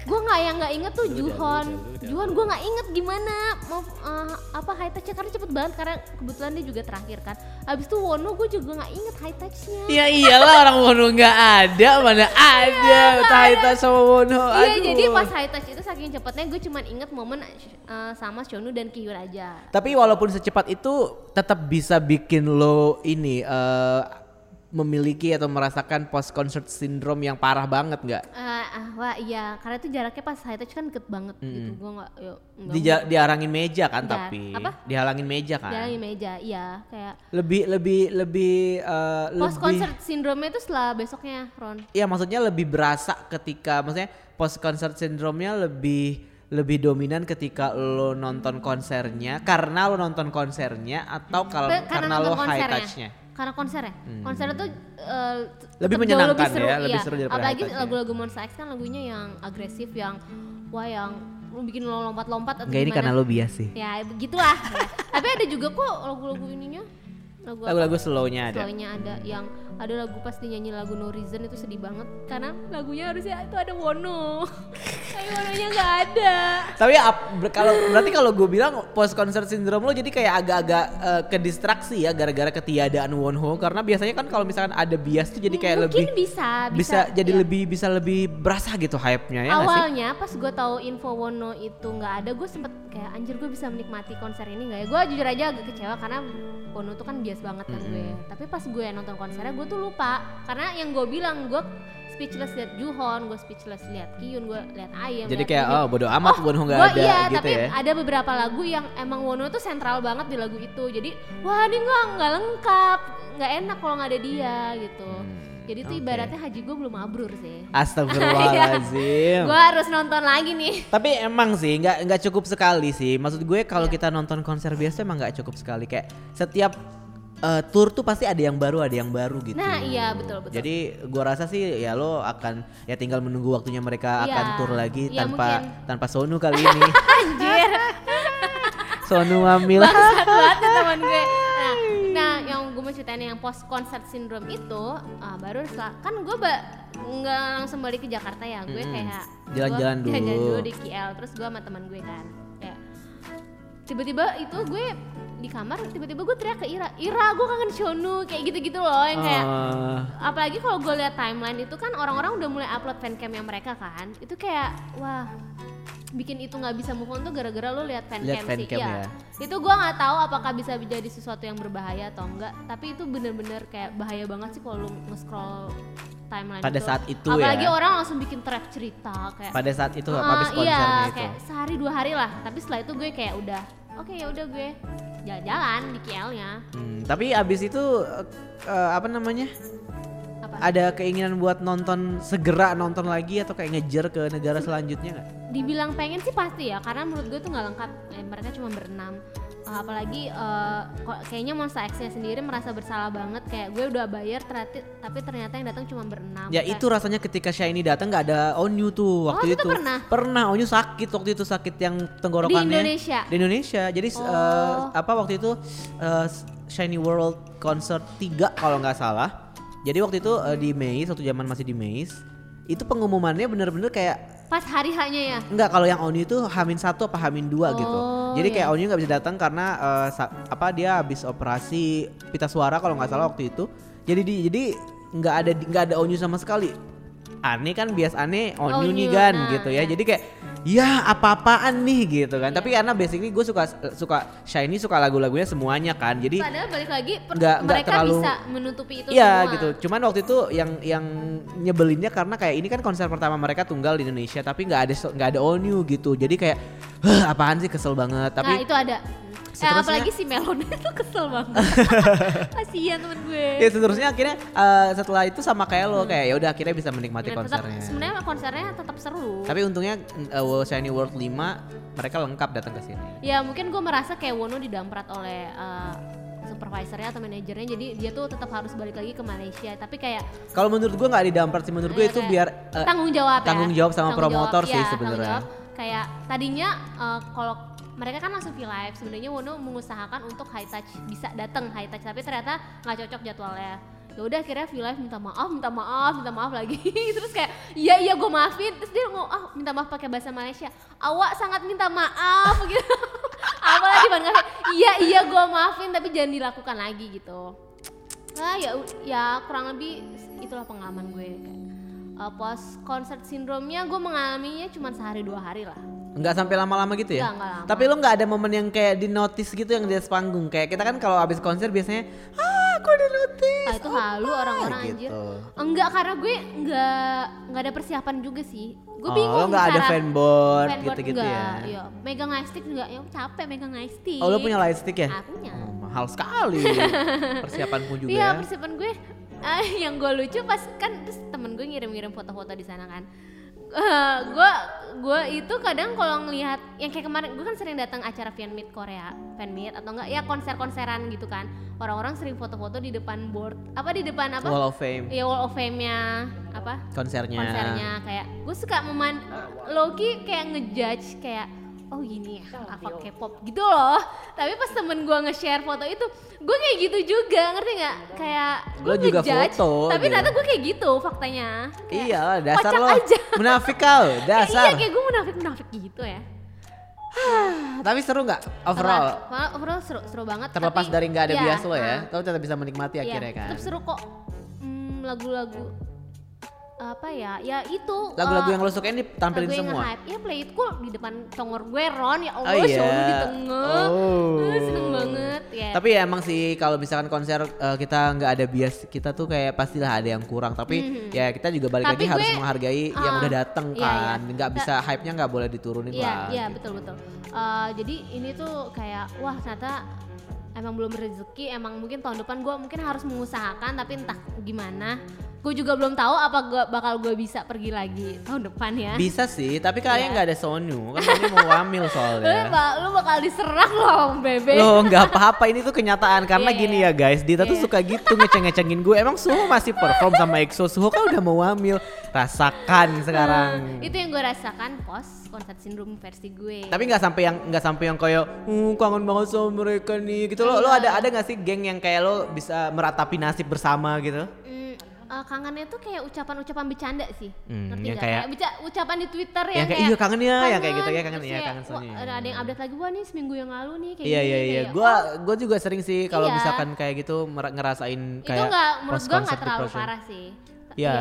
gue nggak yang nggak inget tuh Juhon. Juhon gue nggak inget gimana. Mau eh, apa high touchnya? Karena cepet banget karena kebetulan dia juga terakhir kan. Abis itu Wono gue juga nggak inget high touchnya. Ya iyalah orang Wono nggak ada, mana ada Taita sama Wono. Iya Aduh. jadi pas high touch itu saking cepetnya gue cuman inget momen eh, sama Shonu dan Kyun aja Tapi walaupun secepat itu tetap bisa bikin lo ini eh, memiliki atau merasakan post concert syndrome yang parah banget nggak? Ah, wah iya. Karena itu jaraknya pas high touch kan deket banget gitu. Gue nggak Di, diarangin meja kan tapi. Apa? dihalangin meja kan. jalan di meja iya. Kayak Lebih lebih lebih eh, post lebih concert syndrome itu setelah besoknya Ron. Iya maksudnya lebih berasa ketika maksudnya post concert syndrome-nya lebih lebih dominan ketika lo nonton konsernya. Karena lo nonton konsernya atau kalau Be- karena, lo high touch-nya. Karena konsernya konsernya tuh eh, Lebih tetep jauh menyenangkan seru, ya, lebih iya. seru daripada apalagi lagu-lagu Monsta X kan lagunya yang agresif yang wah yang lu bikin lo lompat-lompat atau Enggak ini karena lo bias sih. ya begitulah ya. tapi ada juga kok lagu-lagu ininya lagu? Lagu-lagu slow-nya ada. Slownya ada yang ada lagu pas dia nyanyi lagu No Reason itu sedih banget. Karena lagunya harusnya itu ada Wono. Tapi Wononya nggak ada. Tapi kalau berarti kalau gue bilang post concert syndrome lo jadi kayak agak-agak eh, ke distraksi ya gara-gara ketiadaan Wonho karena biasanya kan kalau misalkan ada bias tuh jadi kayak mungkin lebih bisa bisa, jadi iya. lebih bisa lebih berasa gitu hype-nya ya awalnya pas gue tahu info Wono itu nggak ada gue sempet kayak anjir gue bisa menikmati konser ini nggak ya? Gue jujur aja agak kecewa karena Wono tuh kan bias banget kan gue. Tapi pas gue nonton konsernya gue tuh lupa karena yang gue bilang gue speechless liat Juhon gue speechless liat Kyun gue liat Ayem Jadi kayak Minyuk. oh bodo amat Wonho nggak ada iya, gitu tapi ya. ada beberapa lagu yang emang Wono tuh sentral banget di lagu itu. Jadi wah ini nggak nggak lengkap, nggak enak kalau nggak ada dia gitu. Jadi tuh Hmm, oke. ibaratnya haji gue belum mabrur sih. Astagfirullahaladzim. Gue harus nonton lagi nih. Tapi emang sih nggak nggak cukup sekali sih. Maksud gue kalau kita nonton konser biasa emang nggak cukup sekali. Kayak setiap eh, tour tuh pasti ada yang baru, ada yang baru gitu. Nah iya betul betul. Jadi gua rasa sih ya lo akan ya tinggal menunggu waktunya mereka Iya. akan tour lagi Iya, tanpa mungkin. tanpa Sonu kali ini. Anjir, Sonu bangsat banget tuh teman gue. Nah, nah yang gue mau ceritain yang post concert syndrome itu ah, baru setelah kan gue ba- nggak langsung balik ke Jakarta ya gue Mm-mm. kayak jalan-jalan dulu. dulu di KL terus gue sama teman gue kan kayak tiba-tiba itu gue di kamar tiba-tiba gue teriak ke Ira Ira gue kangen Shonu kayak gitu-gitu loh yang kayak Oh. apalagi kalau gue lihat timeline itu kan orang-orang udah mulai upload fancamnya mereka kan itu kayak wah bikin itu nggak bisa move on tuh gara-gara lo lihat fancam sih fancam Iya. ya. itu gue nggak tahu apakah bisa menjadi sesuatu yang berbahaya atau enggak tapi itu bener-bener kayak bahaya banget sih kalau lo nge-scroll timeline Pada itu. saat itu apalagi ya. orang langsung bikin thread cerita kayak Pada saat itu Ah, habis konsernya iya, itu. kayak sehari dua hari lah tapi setelah itu gue kayak udah oke ya udah gue jalan-jalan di KL-nya Hmm, tapi abis itu eh, apa namanya? apa Ada keinginan buat nonton segera nonton lagi atau kayak ngejar ke negara selanjutnya nggak? dibilang pengen sih pasti ya karena menurut gue tuh nggak lengkap eh, mereka cuma berenam apalagi eh, kok kayaknya Monster X-nya sendiri merasa bersalah banget kayak gue udah bayar ternyata tapi ternyata yang datang cuma berenam Ya Kayak- itu rasanya ketika Shiny datang nggak ada Onyu tuh waktu Oh, itu itu. pernah? Pernah Onyu sakit waktu itu sakit yang tenggorokannya. Di Indonesia? Di Indonesia. Jadi Oh. eh, apa waktu itu eh, Shiny World Concert 3 kalau nggak salah. Jadi waktu itu eh, di Mei, waktu zaman masih di Mei, itu pengumumannya bener-bener kayak pas hari hanya ya Enggak, kalau yang Onyu itu Hamin satu apa Hamin dua gitu. Oh, Jadi kayak iya. Onyu nggak bisa datang karena sa- apa dia habis operasi pita suara kalau nggak salah waktu itu. Jadi di, jadi nggak ada nggak ada Onyu sama sekali. Aneh kan bias aneh Onyu nih Onyu, kan nah, gitu ya. iya. Jadi kayak ya apa-apaan nih gitu kan. Tapi karena basically gue suka suka Shiny suka lagu-lagunya semuanya kan. Jadi Padahal balik lagi nggak mereka terlalu- bisa menutupi itu Iya semua. gitu. Cuman waktu itu yang yang nyebelinnya karena kayak ini kan konser pertama mereka tunggal di Indonesia tapi nggak ada nggak ada all new gitu. Jadi kayak "Hah, apaan sih kesel banget. Tapi nah itu ada. Eh, Seterusnya- apalagi si Melon itu kesel banget. Kasihan temen gue. ya seterusnya akhirnya eh, setelah itu sama kayak lo kayak ya udah akhirnya bisa menikmati tetap konsernya. sebenarnya konsernya tetap seru. Tapi untungnya uh, World Shiny World 5 mereka lengkap datang ke sini. ya mungkin gue merasa kayak Wono didamprat oleh uh, supervisornya atau manajernya jadi dia tuh tetap harus balik lagi ke Malaysia tapi kayak Kalau menurut gua nggak didamprat sih menurut gue Iya, itu biar uh, tanggung jawab ya tanggung jawab sama Tanggung promotor jawab, sih iya, tanggung sebenarnya. kayak tadinya uh, kalau mereka kan langsung V live sebenarnya Wono mengusahakan untuk high touch bisa datang high touch tapi ternyata nggak cocok jadwalnya. Ya udah akhirnya V live minta maaf minta maaf minta maaf lagi. Terus kayak iya iya gue maafin. Terus dia ngomong ah minta maaf pakai bahasa Malaysia. Awak sangat minta maaf gitu. Apalagi ban kafe iya iya gue maafin tapi jangan dilakukan lagi gitu. Ah ya ya kurang lebih itulah pengalaman gue kayak uh, post concert syndrome-nya gue mengalaminya cuma sehari dua hari lah Nggak sampai lama-lama gitu ya? Nggak, nggak lama. Tapi lo nggak ada momen yang kayak di notice gitu yang di atas panggung kayak kita kan kalau abis konser biasanya ah aku di notice. ah, itu halu orang-orang gitu. anjir enggak karena gue enggak enggak ada persiapan juga sih gue Oh, bingung lo nggak ada fanboard gitu-gitu ya? enggak, iya. megang lightstick enggak ya capek megang lightstick Oh lo punya lightstick ya? Ah, punya. Oh, mahal sekali. Persiapanmu juga Iya ya. persiapan gue ah, yang gue lucu pas kan terus temen gue ngirim-ngirim foto-foto di sana kan gue gue itu kadang kalau ngelihat yang kayak kemarin gue kan sering datang acara fan meet Korea fan meet atau enggak ya konser-konseran gitu kan. Orang-orang sering foto-foto di depan board apa di depan apa? Wall of Fame. Ya wall of fame-nya apa? Konsernya. konsernya kayak gue suka meman Loki kayak ngejudge kayak oh gini ya apa K-pop? Gitu loh. Tapi pas temen gue nge-share foto itu gue kayak gitu juga ngerti nggak? Kayak gue Lo juga ngejudge foto tapi gitu. ternyata gue kayak gitu faktanya. Kayak, Iya dasar lo. aja. munafik kau kayak dasar. iya kayak gue munafik munafik gitu ya. Tapi seru nggak? Overall? Setelah- overall seru seru banget Terlepas tapi- dari nggak ada iya, bias lo ya, ah. lo tetap bisa menikmati Iya, akhirnya kan. tetap seru kok. Hmm, lagu-lagu apa ya ya itu Lagu-lagu eh, yang lo sukain ditampilin lagu yang semua. nge-hype. ya play it cool di depan congor gue Ron ya Allah Oh iya. show lu di tengah Oh. Eh, seneng banget ya Tapi ya emang sih kalau misalkan konser eh, kita nggak ada bias kita tuh kayak pastilah ada yang kurang. Tapi ya kita juga balik. Tapi lagi harus gue- menghargai yang ah, udah dateng iya, iya. kan. Nggak bisa hype-nya nggak boleh diturunin Iya, lah. iya gitu. betul betul. Eh, jadi ini tuh kayak wah ternyata emang belum rezeki, emang mungkin tahun depan gue mungkin harus mengusahakan tapi entah gimana. Gue juga belum tahu apa gua, bakal gue bisa pergi lagi tahun depan ya. Bisa sih, tapi kayaknya Iya. nggak ada Sonyu. Kan Sonyu mau wamil Lu, soalnya. ba- lu bakal diserang loh, bebe. Loh nggak apa-apa ini tuh kenyataan karena Iya, gini iya. ya guys Dita tuh Iya. suka gitu ngeceng-ngecengin gue Emang Suho masih perform sama EXO Suho kan udah mau hamil Rasakan sekarang Eh, itu yang gue rasakan pos konser sindrom versi gue. Tapi nggak sampai yang nggak sampai yang kayak uh, kangen banget sama mereka nih gitu lo lo ada ada nggak sih geng yang kayak lo bisa meratapi nasib bersama gitu Hmm, eh, kangennya tuh kayak ucapan-ucapan bercanda sih, Hmm, ngerti kayak- bica- ucapan di Twitter Yang yang, kayak, "Iya, kangen ya," yang kayak gitu, ya, kangen, kayak, kangen Sony. ada, ada yang update lagi wah nih seminggu yang lalu nih kayak Iya gini, iya iya kayak, gue oh, gue juga sering sih kalau Iya. misalkan kayak gitu ngerasain itu kayak nggak menurut gue post-concert nggak terlalu depression. parah sih. Iya.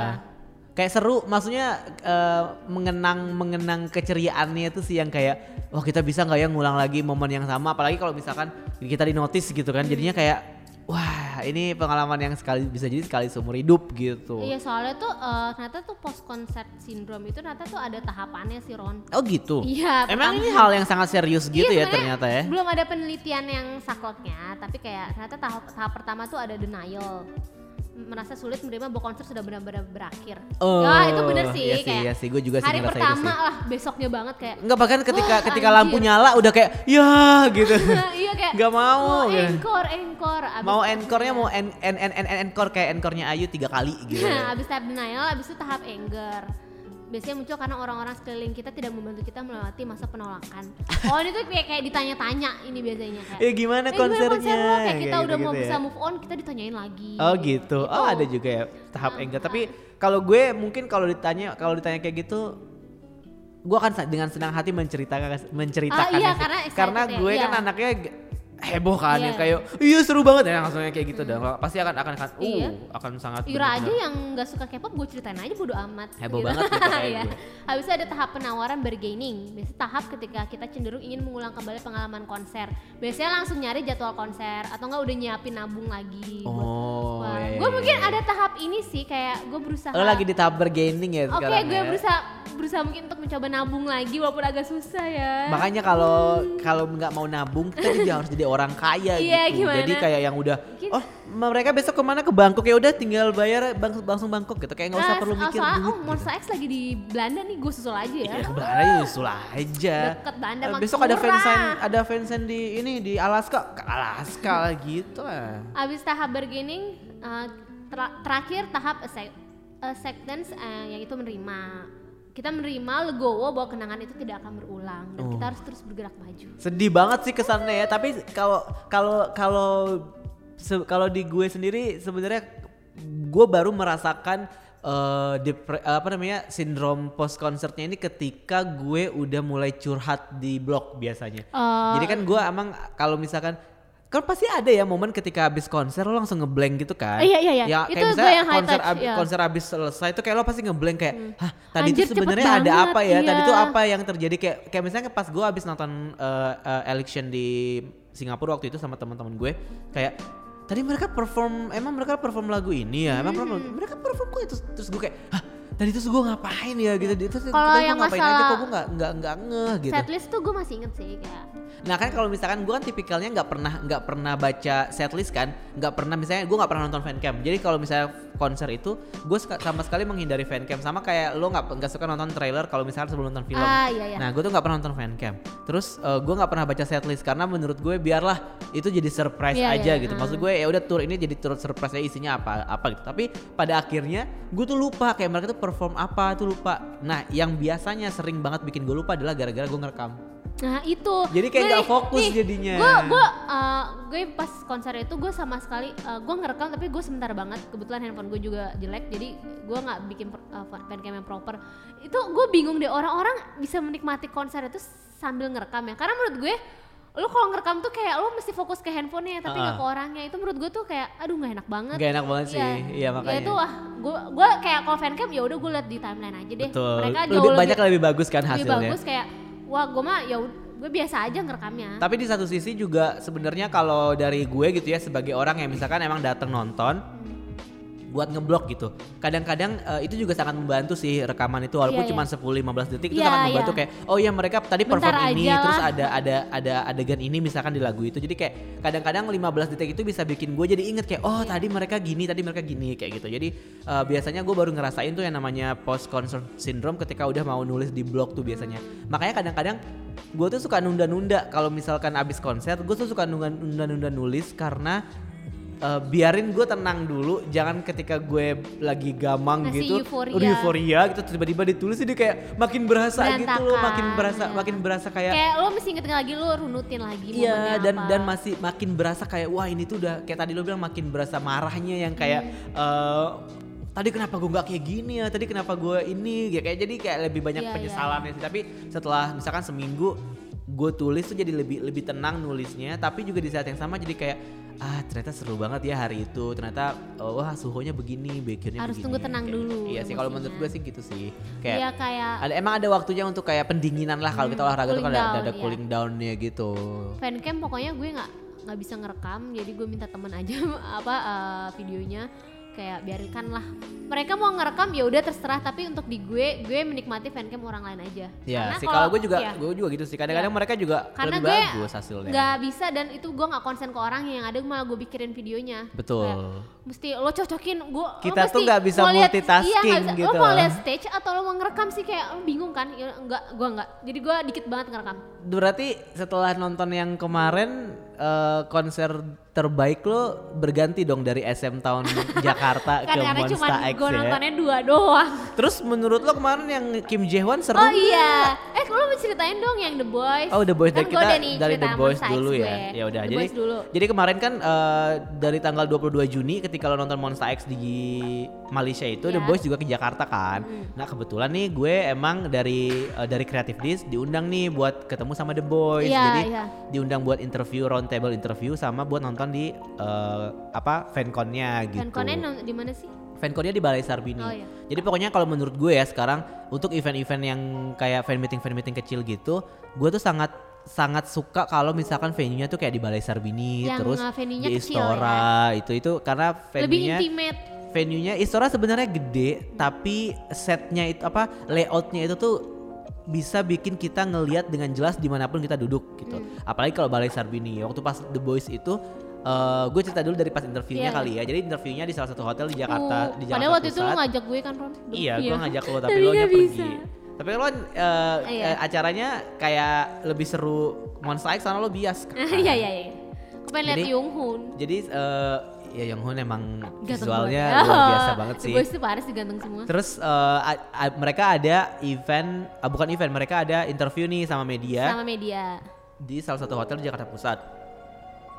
Kayak seru, maksudnya eh, mengenang mengenang keceriaannya itu sih yang kayak, wah kita bisa nggak ya ngulang lagi momen yang sama, apalagi kalau misalkan kita di notice gitu kan, jadinya kayak, wah ini pengalaman yang sekali bisa jadi sekali seumur hidup gitu. Iya soalnya tuh eh, ternyata tuh post concert syndrome itu ternyata tuh ada tahapannya sih Ron. Oh gitu. Iya, Emang ini hal yang sangat serius gitu ya Iya, sebenarnya ternyata ya. Belum ada penelitian yang sakleknya, tapi kayak ternyata tahap tahap pertama tuh ada denial. Merasa sulit menerima bahwa konser sudah benar-benar berakhir. Oh, ya itu bener sih iya sih, kayak. iya sih, gua juga sih Hari pertama lah, besoknya banget kayak. Enggak bahkan ketika Wah, ketika anjir. lampu nyala udah kayak ya gitu. iya kayak. Nggak mau, Mau gitu. encore, encore. Abis mau encore-nya mau en en en, en- encore kayak encore-nya Ayu tiga kali gitu. Nah, abis tahap denial, abis itu tahap anger. Biasanya muncul karena orang-orang sekeliling kita tidak membantu kita melewati masa penolakan. Oh ini tuh kayak, kayak ditanya-tanya ini biasanya kayak. Ya gimana "Eh, konsernya? konser lo?" Kayak kita udah mau gitu-gitu bisa ya. move on, kita ditanyain lagi. Oh gitu. Oh ada juga ya tahap Ah, anger. Tapi kalau gue mungkin kalau ditanya kalau ditanya kayak gitu gue akan dengan senang hati menceritakan menceritakan Ah, iya, karena karena ya, gue iya. kan anaknya g- heboh kan Iya. yang kayak iya seru banget ya langsungnya kayak gitu dah pasti akan akan akan uh Iya. akan sangat Ira aja benar-benar- yang nggak suka K-pop gue ceritain aja bodo amat. Heboh banget gitu kayak Iya. gue. Habis itu ada tahap penawaran bargaining. Biasanya tahap ketika kita cenderung ingin mengulang kembali pengalaman konser. Biasanya langsung nyari jadwal konser atau enggak udah nyiapin nabung lagi. oh iya, gue iya, mungkin iya. ada tahap ini sih kayak gue berusaha. lo lagi di tahap bargaining ya Oke, sekarang gue ya? berusaha berusaha mungkin untuk mencoba nabung lagi walaupun agak susah ya. makanya kalau kalau nggak mau nabung kita juga harus jadi orang kaya Iya, gitu gimana? jadi kayak yang udah Mungkin- oh mereka besok ke mana ke Bangkok ya udah tinggal bayar bang- langsung Bangkok gitu kayak nggak usah Nah, perlu mikir soalnya, duit oh, gitu. Monster X lagi di Belanda nih, gue susul aja ya. Ya kebetulan aja usul aja. Deket Belanda, Eh, mah Besok ada fansign, ada fansign di ini di Alaska, ke Alaska lah gitu lah. Abis tahap bargaining, uh, ter- terakhir tahap accept- acceptance uh, yang itu menerima. Kita menerima legowo bahwa kenangan itu tidak akan berulang dan Oh. kita harus terus bergerak maju. Sedih banget sih kesannya ya, tapi kalau kalau kalau kalau di gue sendiri sebenarnya gue baru merasakan eh, depre- apa namanya sindrom post concertnya ini ketika gue udah mulai curhat di blog biasanya. Oh. Jadi kan gue emang kalau misalkan kan pasti ada ya momen ketika habis konser lo langsung ngeblank gitu kan. Iya, iya, iya. Ya, Itu kayak gue misalnya yang high konser touch, ab- iya. konser habis selesai itu kayak lo pasti ngeblank kayak, hah tadi Anjir, itu sebenarnya ada banget, apa ya? Tadi iya. itu apa yang terjadi kayak kayak misalnya pas gue habis nonton uh, uh, election di Singapura waktu itu sama teman-teman gue kayak tadi mereka perform emang mereka perform lagu ini ya emang Hmm. perform, mereka perform kok itu terus gue kayak hah tadi itu gue ngapain ya gitu terus Kalau yang ngapain aja masalah kok gue nggak nggak nggak ngeh gitu Setlist tuh gue masih inget sih kayak Nah kan kalau misalkan gue kan tipikalnya nggak pernah nggak pernah baca setlist kan, nggak pernah misalnya gue nggak pernah nonton fancam. Jadi kalau misalnya konser itu gue sama sekali menghindari fancam sama kayak lo nggak nggak suka nonton trailer kalau misalnya sebelum nonton film. Ah, iya, iya. Nah gue tuh nggak pernah nonton fancam. Terus gue nggak pernah baca setlist karena menurut gue biarlah itu jadi surprise Iya, aja iya, gitu. ah. Maksud gue ya udah tour ini jadi tour surprise aja isinya apa apa gitu. Tapi pada akhirnya gue tuh lupa kayak mereka tuh perform apa tuh lupa. Nah yang biasanya sering banget bikin gue lupa adalah gara-gara gue ngerekam. Nah itu. Jadi kayak Gue nggak fokus nih, jadinya. Gue gue uh, gue pas konser itu gue sama sekali uh, gue ngerekam tapi gue sebentar banget. Kebetulan handphone gue juga jelek jadi gue nggak bikin uh, fancam yang proper. Itu gue bingung deh orang-orang bisa menikmati konser itu sambil ngerekam ya. Karena menurut gue lu kalau ngerekam tuh kayak lu mesti fokus ke handphonenya tapi nggak Ah. ke orangnya itu menurut gue tuh kayak aduh nggak enak banget Gak enak banget sih, iya ya makanya. itu ah gue gue kayak kalau fancam ya udah gue liat di timeline aja deh Betul. mereka lebih jauh banyak lebih bagus kan lebih hasilnya. bagus kayak wah gue mah ya gue biasa aja ngerekamnya Tapi di satu sisi juga sebenarnya kalau dari gue gitu ya sebagai orang yang misalkan emang datang nonton buat ngeblok gitu. Kadang-kadang eh, itu juga sangat membantu sih rekaman itu walaupun Iya, cuma iya. 10 15 detik itu Iya, sangat membantu iya. kayak oh ya mereka tadi Bentar perform ini aja terus lah. ada ada ada adegan ini misalkan di lagu itu. Jadi kayak kadang-kadang 15 detik itu bisa bikin gue jadi inget kayak oh tadi mereka gini, tadi mereka gini kayak gitu. Jadi eh, biasanya gue baru ngerasain tuh yang namanya post concert syndrome ketika udah mau nulis di blog tuh biasanya. Makanya kadang-kadang gue tuh suka nunda-nunda kalau misalkan abis konser gue tuh suka nunda- nunda-nunda nulis karena eh, biarin gue tenang dulu jangan ketika gue lagi gamang Masih gitu euforia. udah euforia gitu tiba-tiba ditulis jadi kayak makin berasa gitu loh Berantakan, makin berasa iya. makin berasa kayak kayak lo mesti inget lagi lo runutin lagi Iya dan apa. dan masih makin berasa kayak wah ini tuh udah kayak tadi lo bilang makin berasa marahnya yang kayak Hmm. eh, tadi kenapa gue nggak kayak gini ya tadi kenapa gue ini ya kayak jadi kayak lebih banyak Iya, iya. penyesalannya sih tapi setelah misalkan seminggu gue tulis tuh jadi lebih lebih tenang nulisnya tapi juga di saat yang sama jadi kayak ah ternyata seru banget ya hari itu ternyata oh, wah suhunya begini bakernya Harus begini. tunggu tenang Kayak dulu iya sih kalau menurut gue sih gitu sih. Kayak Iya kayak ada emang ada waktunya untuk kayak pendinginan lah kalau kita Hmm, olahraga tuh kan cooling ada, down, ada iya. cooling downnya gitu. Fancam pokoknya gue nggak nggak bisa ngerekam jadi gue minta temen aja apa eh, videonya kayak biarkan lah mereka mau ngerekam ya udah terserah tapi untuk di gue gue menikmati fancam orang lain aja Ya Karena sih kalau gue juga iya. gue juga gitu sih. Kadang-kadang Iya. mereka juga karena lebih gue bagus hasilnya. nggak bisa dan itu gue nggak konsen ke orangnya yang ada malah gue pikirin videonya Betul. Kayak, mesti lo cocokin gue Kita tuh nggak bisa multitasking iya, gitu lo mau lihat stage atau lo mau ngerekam sih kayak lo bingung kan ya, enggak gue enggak jadi gue dikit banget ngerekam Berarti setelah nonton yang kemarin eh, konser terbaik lo berganti dong dari SM Town Jakarta ke kan karena cuma Monster X gue ya. nontonnya dua doang Terus menurut lo kemarin yang Kim Jae Hwan seru? oh iya eh lo mau ceritain dong yang The Boys Oh The Boys kan kita nih dari The Boys X dulu ya. gue. Ya udah. The Jadi dulu jadi kemarin kan eh, dari tanggal 22 Juni ketika lo nonton Monster X di Malaysia itu The Ya. Boys juga ke Jakarta kan. Nah, kebetulan nih gue emang dari eh, dari Creative Disk diundang nih buat ketemu sama The Boys. Iya, jadi iya. diundang buat interview round table interview sama buat nonton di eh, apa fanconnya gitu. Fanconnya di mana sih Fanconnya di Balai Sarbini. Oh, iya. Jadi pokoknya kalau menurut gue ya sekarang untuk event-event yang kayak fan meeting fan meeting kecil gitu, gue tuh sangat sangat suka kalau misalkan venue-nya tuh kayak di Balai Sarbini Yang, terus uh, venue-nya di kecil Istora itu itu karena lebih venue-nya intimate venue-nya Istora sebenarnya gede tapi setnya itu apa layoutnya itu tuh bisa bikin kita ngelihat dengan jelas di mana pun kita duduk gitu. Hmm. Apalagi kalau Balai Sarbini waktu pas The Boys itu eh gue cerita dulu dari pas interviewnya Iya, kali ya. Jadi interviewnya di salah satu hotel di Jakarta Uh, di Jakarta padahal waktu itu lo ngajak gue kan Ron Iya, gue ngajak lo tapi, lo nya pergi. Tapi lo eh, Iya. eh, acaranya kayak lebih seru Monster X karena lo bias. kan. iya iya iya gue pengen liat Jadi- Yung Hoon Jadi eh, ya Young Hoon emang Ganteng visualnya banget. luar biasa banget sih. Boys tuh Paris diganteng semua Terus a- a- mereka ada event, ah, bukan event, mereka ada interview nih sama media sama media di salah satu hotel di Jakarta Pusat.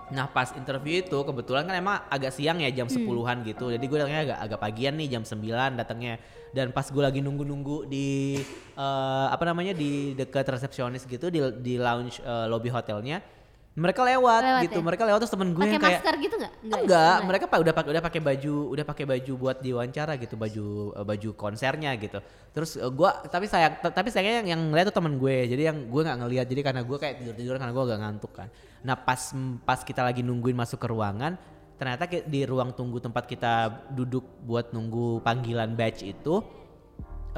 Nah pas interview itu kebetulan kan emang agak siang ya jam 10-an gitu. Jadi gue datangnya agak agak pagian nih jam 9 datangnya. Dan pas gue lagi nunggu-nunggu di eh, apa namanya di dekat resepsionis gitu di di lounge eh, lobby hotelnya. Mereka lewat, Lewat gitu. ya? Mereka lewat terus temen gue pakai yang kayak masker gitu nggak Enggak, mereka pak udah pakai udah pakai baju, udah pakai baju buat diwawancara gitu, baju eh, baju konsernya gitu. Terus eh, gua tapi sayang t- tapi sayangnya yang yang ngeliat tuh temen gue. Jadi yang gue nggak ngeliat jadi karena gue kayak tidur-tidur karena gue agak ngantuk kan. Nah, pas pas kita lagi nungguin masuk ke ruangan, ternyata di ruang tunggu tempat kita duduk buat nunggu panggilan batch itu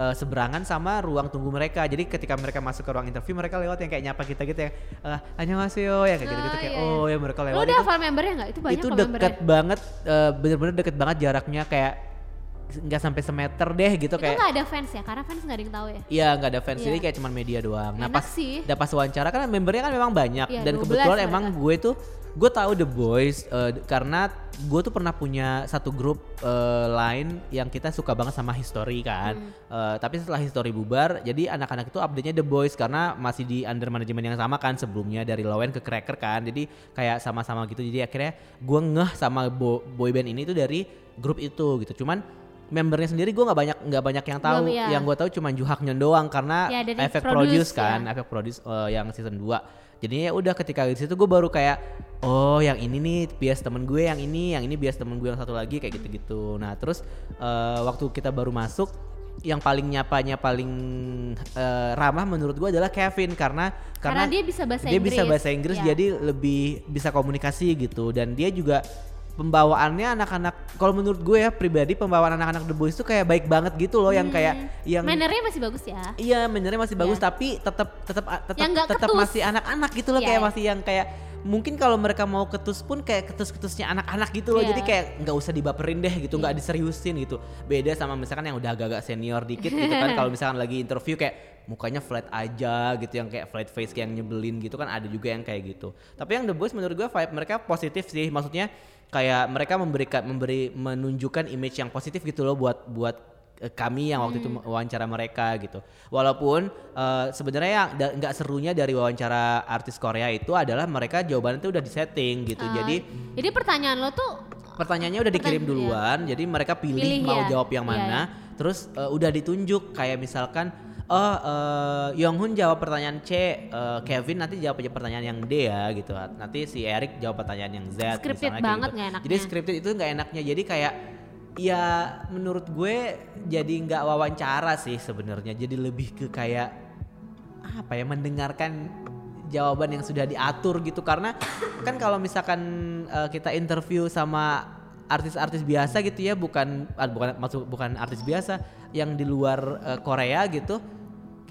eh, seberangan sama ruang tunggu mereka. Jadi ketika mereka masuk ke ruang interview mereka lewat yang kayak nyapa kita gitu yang eh annyeonghaseyo ya kayak gitu-gitu Ah, kayak iya, iya. oh ya mereka lo lewat udah itu hafal membernya nggak? Itu banyak itu membernya? banget eh, bener-bener deket banget jaraknya. Kayak nggak sampai semeter deh gitu itu kayak nggak ada fans ya karena fans nggak ada yang tahu ya Iya nggak ada fans Iya. jadi kayak cuman media doang. Nah Enak pas sih. udah pas wawancara kan membernya kan memang banyak Iya, dan 12 kebetulan mereka. emang gue tuh gue tahu The Boys eh, karena gue tuh pernah punya satu grup eh, lain yang kita suka banget sama History kan. Hmm. Eh, tapi setelah History bubar jadi anak-anak itu update-nya The Boys karena masih di under manajemen yang sama kan sebelumnya dari Lowen ke Cracker kan. Jadi kayak sama-sama gitu. Jadi akhirnya gue ngeh sama bo- boyband ini tuh dari grup itu gitu. Cuman membernya sendiri gue nggak banyak nggak banyak yang tahu Belum, iya. yang gue tahu cuma Juhak Nyon doang karena Ya, efek produce, produce, kan ya. efek produce eh, yang season 2 jadinya ya udah ketika di situ gue baru kayak oh yang ini nih bias temen gue yang ini yang ini bias temen gue yang satu lagi kayak gitu-gitu nah terus eh, waktu kita baru masuk yang paling nyapanya paling eh, ramah menurut gue adalah Kevin karena Karena dia bisa bahasa dia bisa Inggris. bahasa Inggris Ya. jadi lebih bisa komunikasi gitu dan dia juga pembawaannya anak-anak kalau menurut gue ya pribadi pembawaan anak-anak The Boys itu kayak baik banget gitu loh yang kayak yang mannernya masih bagus ya Iya, benernya masih bagus Iya. tapi tetap tetap tetap masih anak-anak gitu loh Iya, kayak iya. masih yang kayak mungkin kalau mereka mau ketus pun kayak ketus-ketusnya anak-anak gitu loh. Iya. Jadi kayak nggak usah dibaperin deh gitu, nggak Iya. diseriusin gitu. Beda sama misalkan yang udah agak-agak senior dikit gitu kan kalau misalkan lagi interview kayak mukanya flat aja gitu yang kayak flat face kayak yang nyebelin gitu kan ada juga yang kayak gitu. Tapi yang The Boys menurut gue vibe mereka positif sih. Maksudnya kayak mereka memberikan memberi menunjukkan image yang positif gitu loh buat buat kami yang waktu itu Hmm. wawancara mereka gitu. Walaupun eh, sebenarnya yang da- nggak serunya dari wawancara artis Korea itu adalah mereka jawabannya itu udah disetting gitu. Ah, Jadi jadi pertanyaan lo tuh pertanyaannya udah dikirim Pertanyaan, duluan, jadi mereka pilih, Pilih, mau ya. jawab yang Iya, mana. Terus eh, udah ditunjuk kayak misalkan oh eh, Yonghun jawab pertanyaan C, eh, Kevin nanti jawab aja pertanyaan yang D ya gitu. Nanti si Eric jawab pertanyaan yang Z. Scripted banget gitu. nggak enaknya. Jadi scripted itu nggak enaknya. Jadi kayak ya menurut gue jadi nggak wawancara sih sebenarnya. Jadi lebih ke kayak apa ya mendengarkan jawaban yang sudah diatur gitu karena kan kalau misalkan eh, kita interview sama artis-artis biasa gitu ya bukan ah, bukan maksud bukan artis biasa yang di luar eh, Korea gitu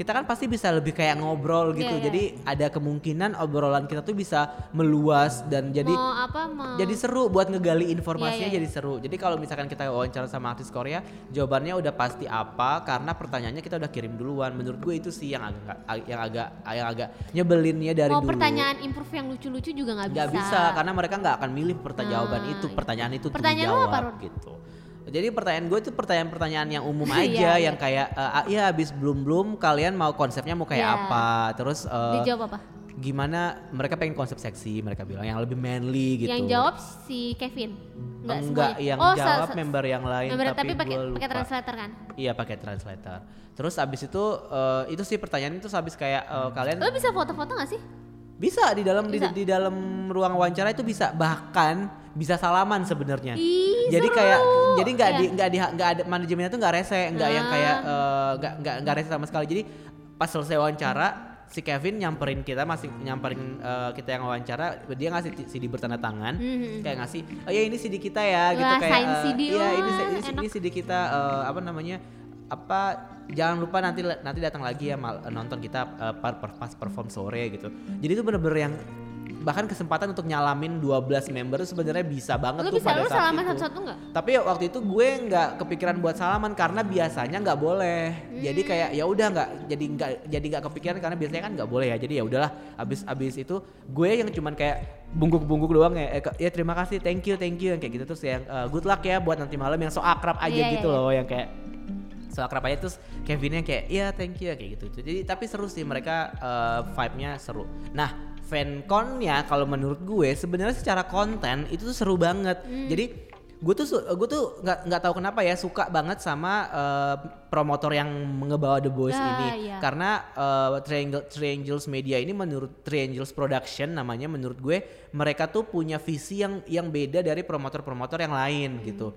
kita kan pasti bisa lebih kayak ngobrol gitu. Iya, iya. Jadi ada kemungkinan obrolan kita tuh bisa meluas dan jadi mau apa mau jadi seru buat ngegali informasinya Iya, iya, jadi seru. Jadi kalau misalkan kita wawancara sama artis Korea, jawabannya udah pasti apa karena pertanyaannya kita udah kirim duluan. Menurut gue itu sih yang agak yang agak yang agak nyebelinnya dari mau dulu. pertanyaan improve yang lucu-lucu juga nggak bisa. Nggak bisa karena mereka nggak akan milih pertanyaan Ah, jawaban itu, iya. pertanyaan itu Pertanyaan apa, dijawab Rod? gitu. Jadi pertanyaan gue itu pertanyaan-pertanyaan yang umum Iya, aja iya. yang kayak eh, ah, ya habis belum belum kalian mau konsepnya mau kayak Iya. apa, terus eh, Dijawab apa? gimana mereka pengen konsep seksi mereka bilang yang lebih manly gitu. Yang jawab si Kevin. Enggak, semuanya. yang oh, jawab member yang lain member tapi, tapi pakai pakai translator kan? Iya pakai translator. Terus abis itu eh, itu sih pertanyaan itu habis kayak eh, kalian Lo bisa foto-foto gak sih? Bisa di dalam di, Bisa. di dalam ruang wawancara itu bisa bahkan bisa salaman sebenarnya. Jadi seru. kayak jadi nggak di Iya. nggak di nggak ada manajemennya tuh nggak rese nggak yang Ah. kayak eh, nggak nggak nggak rese sama sekali. Jadi pas selesai wawancara si Kevin nyamperin kita masih nyamperin eh, kita yang wawancara dia ngasih CD bertanda tangan Mhm. kayak ngasih oh ya ini CD kita ya gitu Wah, kayak sign eh, CD, iya ini, ini, ini CD kita eh, apa namanya apa jangan lupa nanti nanti datang lagi ya mal- nonton kita par- pas perform sore gitu jadi itu bener-bener yang bahkan kesempatan untuk nyalamin 12 member sebenarnya bisa banget Lo tuh bisa pada lo saat salaman itu. satu-satu nggak? Tapi waktu itu gue nggak kepikiran buat salaman karena biasanya nggak boleh. Jadi kayak ya udah nggak jadi nggak jadi nggak kepikiran karena biasanya kan nggak boleh ya. Jadi ya udahlah abis abis itu gue yang cuman kayak bungguk-bungguk doang ya. Eh, ya terima kasih, thank you, thank you yang kayak gitu terus yang eh, good luck ya buat nanti malam yang so akrab aja Iya, gitu iya, loh yang kayak so akrab aja terus Kevinnya kayak iya thank you kayak gitu jadi tapi seru sih mereka eh, vibe-nya seru. Nah fanconnya kalau menurut gue sebenarnya secara konten itu tuh seru banget. Hmm. jadi gue tuh gue tuh nggak nggak tahu kenapa ya suka banget sama eh, promotor yang ngebawa The Boys Ah, ini. iya. karena eh, Triangle Triangles Media ini menurut Triangles Production namanya menurut gue mereka tuh punya visi yang yang beda dari promotor-promotor yang lain gitu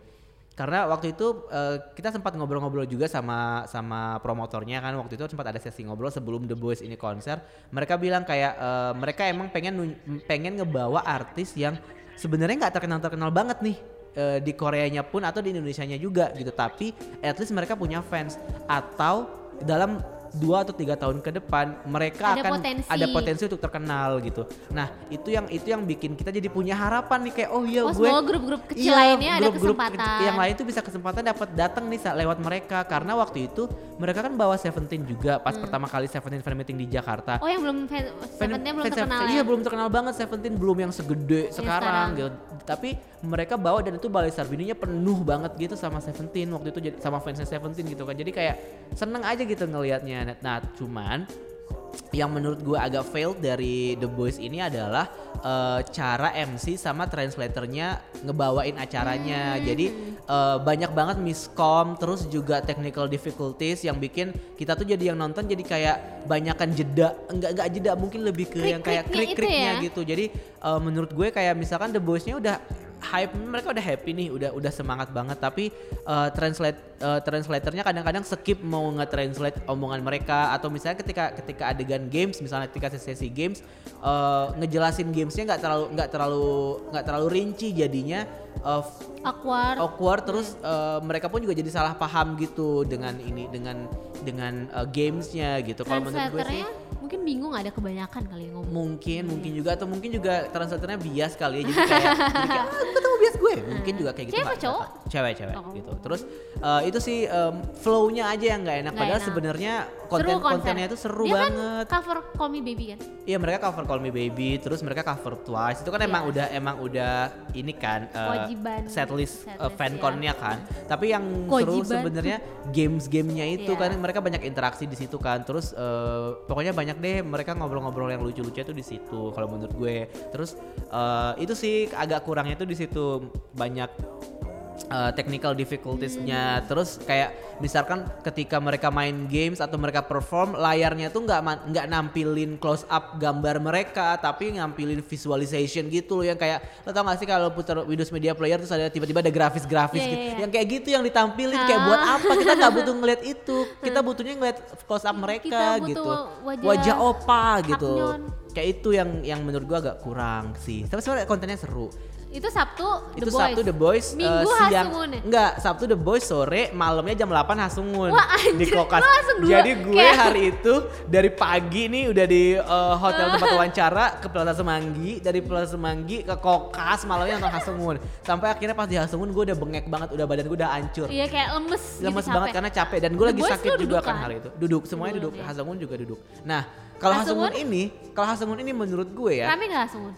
karena waktu itu eh, kita sempat ngobrol-ngobrol juga sama sama promotornya kan. Waktu itu sempat ada sesi ngobrol sebelum The Boys ini konser. Mereka bilang kayak eh, mereka emang pengen pengen ngebawa artis yang sebenarnya nggak terkenal terkenal banget nih eh, di Koreanya pun atau di Indonesianya juga gitu. Tapi at least mereka punya fans. Atau dalam dua atau tiga tahun ke depan mereka Ada akan potensi. ada potensi untuk terkenal gitu nah itu yang itu yang bikin kita jadi punya harapan nih kayak oh iya Oh, gue semoga grup-grup kecil Iya, lainnya ada grup-grup kesempatan. kecil yang lain tuh bisa kesempatan dapat datang nih lewat mereka karena waktu itu mereka kan bawa Seventeen juga pas pertama kali Seventeen fan meeting di Jakarta. Hmm. Oh yang belum fan, Seventeen belum fan- terkenal Iya ya? belum terkenal banget Seventeen belum yang segede sekarang, sekarang. gitu. Tapi mereka bawa dan itu balai Sarbininya penuh banget gitu sama Seventeen waktu itu jadi sama fansnya Seventeen gitu kan. Jadi kayak seneng aja gitu ngelihatnya. Nah cuman yang menurut gue agak failed dari The Boys ini adalah eh, cara MC sama translatornya ngebawain acaranya. Jadi eh, banyak banget miskom, terus juga technical difficulties yang bikin kita tuh jadi yang nonton jadi kayak banyakan jeda, enggak enggak jeda mungkin lebih ke yang kayak Krik-kriknya ya? gitu. Jadi eh, menurut gue kayak misalkan The Boys-nya udah hype mereka udah happy nih udah udah semangat banget tapi eh, translate eh, translatornya kadang-kadang skip mau nge-translate omongan mereka atau misalnya ketika ketika adegan games misalnya ketika sesi games eh, ngejelasin gamesnya nggak terlalu nggak terlalu nggak terlalu rinci jadinya eh, Awkward. awkward terus eh, mereka pun juga jadi salah paham gitu dengan ini dengan dengan eh, gamesnya gitu kalau menurut gue sih mungkin bingung ada kebanyakan kali ngomong. mungkin mungkin juga atau mungkin juga translatornya bias kali ya jadi kayak, jadi kayak ah, ketemu bias gue mungkin juga kayak gitu Cewek cowok? cewek cewek Oh. gitu terus eh, itu sih em, flow-nya aja yang nggak enak Nggak padahal sebenarnya konten Seru kontennya itu seru Dia banget kan cover Call Me Baby kan? Iya mereka cover Call Me Baby, terus mereka cover Twice. Itu kan emang Iya. udah emang udah ini kan eh, Kewajiban. setlist, Setlist, fanconnya kan. Tapi yang seru Kewajiban. sebenarnya games-gamenya itu Iya. kan mereka banyak interaksi di situ kan. Terus eh, pokoknya banyak deh mereka ngobrol-ngobrol yang lucu-lucu itu di situ kalau menurut gue. Terus eh, itu sih agak kurangnya itu di situ banyak uh, technical difficultiesnya. Hmm. terus kayak misalkan ketika mereka main games atau mereka perform layarnya tuh nggak nggak nampilin close up gambar mereka tapi nampilin visualization gitu loh. Yang kayak lo tau gak sih kalau putar Windows Media Player terus ada tiba-tiba ada grafis-grafis Iya, gitu. iya, iya. yang kayak gitu yang ditampilin kayak buat Ah. apa? Kita nggak butuh ngeliat itu. Kita butuhnya ngeliat close up mereka Kita butuh gitu. wajah wajah opa gitu. Kayak itu yang yang menurut gua agak kurang sih. Tapi sebenarnya kontennya seru Itu Sabtu itu The Boys. Sabtu The Boys eh, Minggu siang Hasungun ya? enggak Sabtu The Boys sore malamnya jam 8 Hasungun Wah, di anjir, kokas langsung dua- jadi gue kayak- hari itu dari pagi nih udah di eh, hotel tempat wawancara ke Plaza Semanggi dari Plaza Semanggi ke kokas malamnya nonton Hasungun sampai akhirnya pas di Hasungun gue udah bengek banget udah badan gue udah hancur Iya kayak lemes. gitu, lemes capek. banget karena capek dan gue lagi Boys sakit juga kan kan? hari itu duduk semuanya Duduk, duduk. Hasungun juga duduk nah kalau Hasungun? Hasungun ini kalau Hasungun ini menurut gue ya Rame gak Hasungun?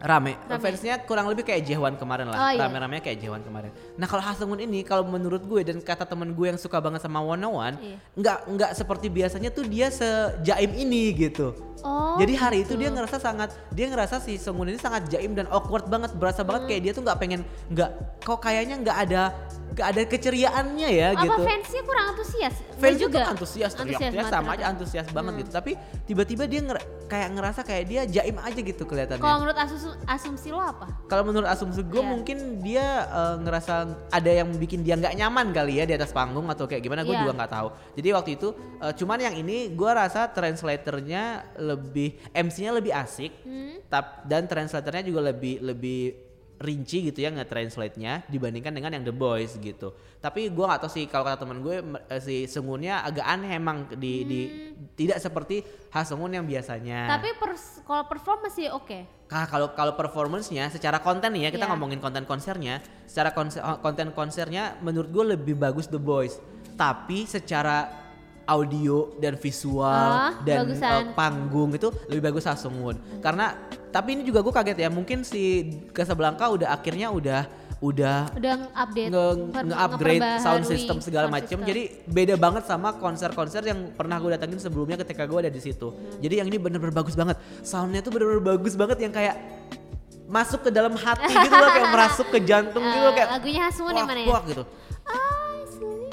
Rame. Rame. Fansnya kurang lebih kayak Jewan kemarin Oh, lah. iya. Rame-ramenya kayak Jewan kemarin. Nah kalau Hasungun ini kalau menurut gue dan kata temen gue yang suka banget sama One One, Iya. nggak nggak seperti biasanya tuh dia sejaim ini gitu. Oh. Jadi hari itu gitu. dia ngerasa sangat dia ngerasa si Sungun ini sangat jaim dan awkward banget, berasa banget kayak dia tuh nggak pengen nggak kok kayaknya nggak ada nggak ada keceriaannya ya Apa gitu. fansnya kurang antusias? Fans juga. juga antusias, teriak-teriak banget sama aja antusias banget Hmm. gitu. Tapi tiba-tiba dia nger- kayak ngerasa kayak dia jaim aja gitu kelihatannya. Kalau menurut asumsi lo apa? Kalau menurut asumsi gue Iya. mungkin dia eh, ngerasa ada yang bikin dia nggak nyaman kali ya di atas panggung atau kayak gimana gue Iya. juga nggak tahu. Jadi waktu itu eh, cuman yang ini gue rasa translatornya lebih MC-nya lebih asik Hmm? tap, dan translatornya juga lebih lebih rinci gitu ya nge-translate-nya dibandingkan dengan yang The Boys gitu. Tapi gue nggak tahu sih kalau kata temen gue eh, si Sungunnya agak aneh emang di, di tidak seperti Hasungun yang biasanya. Hmm. Tapi pers- kalau perform masih oke. Nah, kalau kalau performance-nya secara konten nih ya kita Iya. ngomongin konten konsernya, secara konser, konten konsernya menurut gue lebih bagus The Boys. Tapi secara audio dan visual Ah, dan bagusan. eh, panggung itu lebih bagus Hasungun. Karena tapi ini juga gue kaget ya, mungkin si Casablanca udah akhirnya udah udah Udah update nge- nge-upgrade sound system segala macam. Jadi beda banget sama konser-konser yang pernah gue datengin sebelumnya ketika gue ada di situ. Jadi yang ini bener-bener bagus banget. Soundnya tuh bener-bener bagus banget yang kayak masuk ke dalam hati gitu loh kayak merasuk ke jantung gitu loh Eh, kayak lagunya Hasungun yang mana ya? kuak gitu. I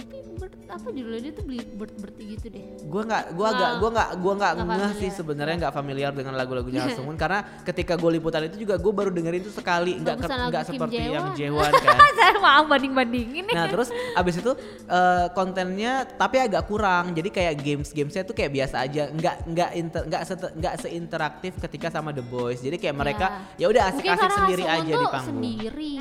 apa judulnya dia tuh beli bird bird gitu deh. Gue nggak, gue agak, gue nggak, gue nggak ngeh sih sebenarnya nggak familiar dengan lagu-lagunya Hasungun karena ketika gue liputan itu juga gue baru dengerin itu sekali, nggak nggak seperti yang Jae-won. Jewan kan. Saya mau banding bandingin. Nah terus abis itu eh, kontennya tapi agak kurang jadi kayak games gamesnya tuh kayak biasa aja nggak nggak inter nggak nggak seinteraktif ketika sama The Boys jadi kayak mereka ya udah asik-asik sendiri aja di panggung. Sendiri.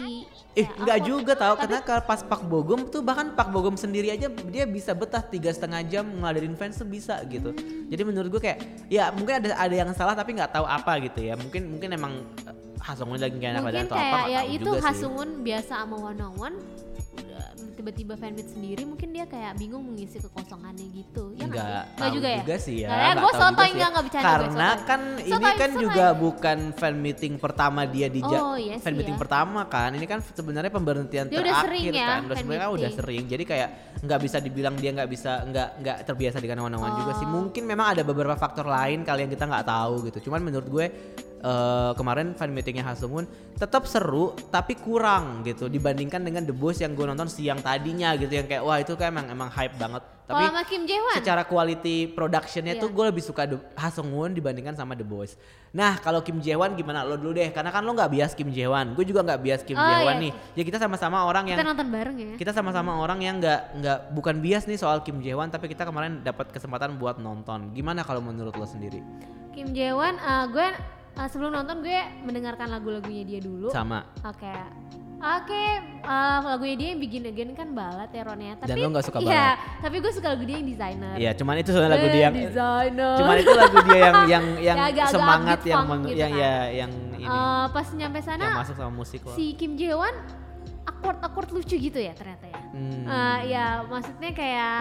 Eh Ya, nggak aku- juga tahu karena pas Pak Bogum tuh bahkan Pak Bogum sendiri aja dia bisa betah tiga setengah jam ngeladenin fans tuh bisa gitu. Jadi menurut gue kayak ya mungkin ada ada yang salah tapi nggak tahu apa gitu ya. Mungkin mungkin emang eh, Hasungun lagi gak enak Mungkin badan atau apa kayak ya itu. Hasungun biasa sama One on One tiba-tiba fanmeet sendiri mungkin dia kayak bingung mengisi kekosongannya gitu ya nggak Enggak? Nggak juga ya sih ya. Nah, nggak gue tahu sotoy juga sih ya. enggak enggak bercanda gue, Karena sotoy. kan ini Sotoy, kan sotoy. juga bukan fan meeting pertama dia di Oh, iya fan meeting ya. pertama kan. Ini kan sebenarnya pemberhentian Dia udah terakhir sering ya, kan. Udah fan sebenarnya udah meeting. sering. Jadi kayak nggak bisa dibilang dia nggak bisa nggak nggak terbiasa dengan one juga Oh. sih. Mungkin memang ada beberapa faktor lain kali yang kita nggak tahu gitu. Cuman menurut gue eh, kemarin fan meetingnya Hasungun tetap seru tapi kurang gitu dibandingkan dengan The Boys yang gue nonton siang tadinya gitu yang kayak wah itu kayak emang emang hype banget tapi Kalau sama Kim secara quality productionnya Iya. tuh gue lebih suka Hasungun dibandingkan sama The Boys. Nah kalau Kim Jae-won gimana lo dulu deh karena kan lo nggak bias Kim Jae-won, gue juga nggak bias Kim Oh, Jae-won iya. nih. Ya kita sama-sama orang yang kita nonton bareng ya kita sama-sama orang yang nggak nggak bukan bias nih soal Kim Jae-won tapi kita kemarin dapat kesempatan buat nonton. Gimana kalau menurut lo sendiri? Kim Jae-won eh, gue eh, sebelum nonton gue mendengarkan lagu-lagunya dia dulu Sama. Oke. Oke, eh, lagunya dia yang Begin Again kan balad ya Ron ya. Tapi lo nggak suka Iya, tapi gue suka lagu dia yang designer. Iya, cuman itu soalnya lagu dia yang designer. cuman itu lagu dia yang yang yang Ya, agak-agak semangat upbeat yang funk meng- gitu yang kan. ya yang ini Eh, pas nyampe yang sana masuk sama musik lo. si Kim Jae-won awkward awkward lucu gitu ya ternyata ya. Hmm. Eh, ya maksudnya kayak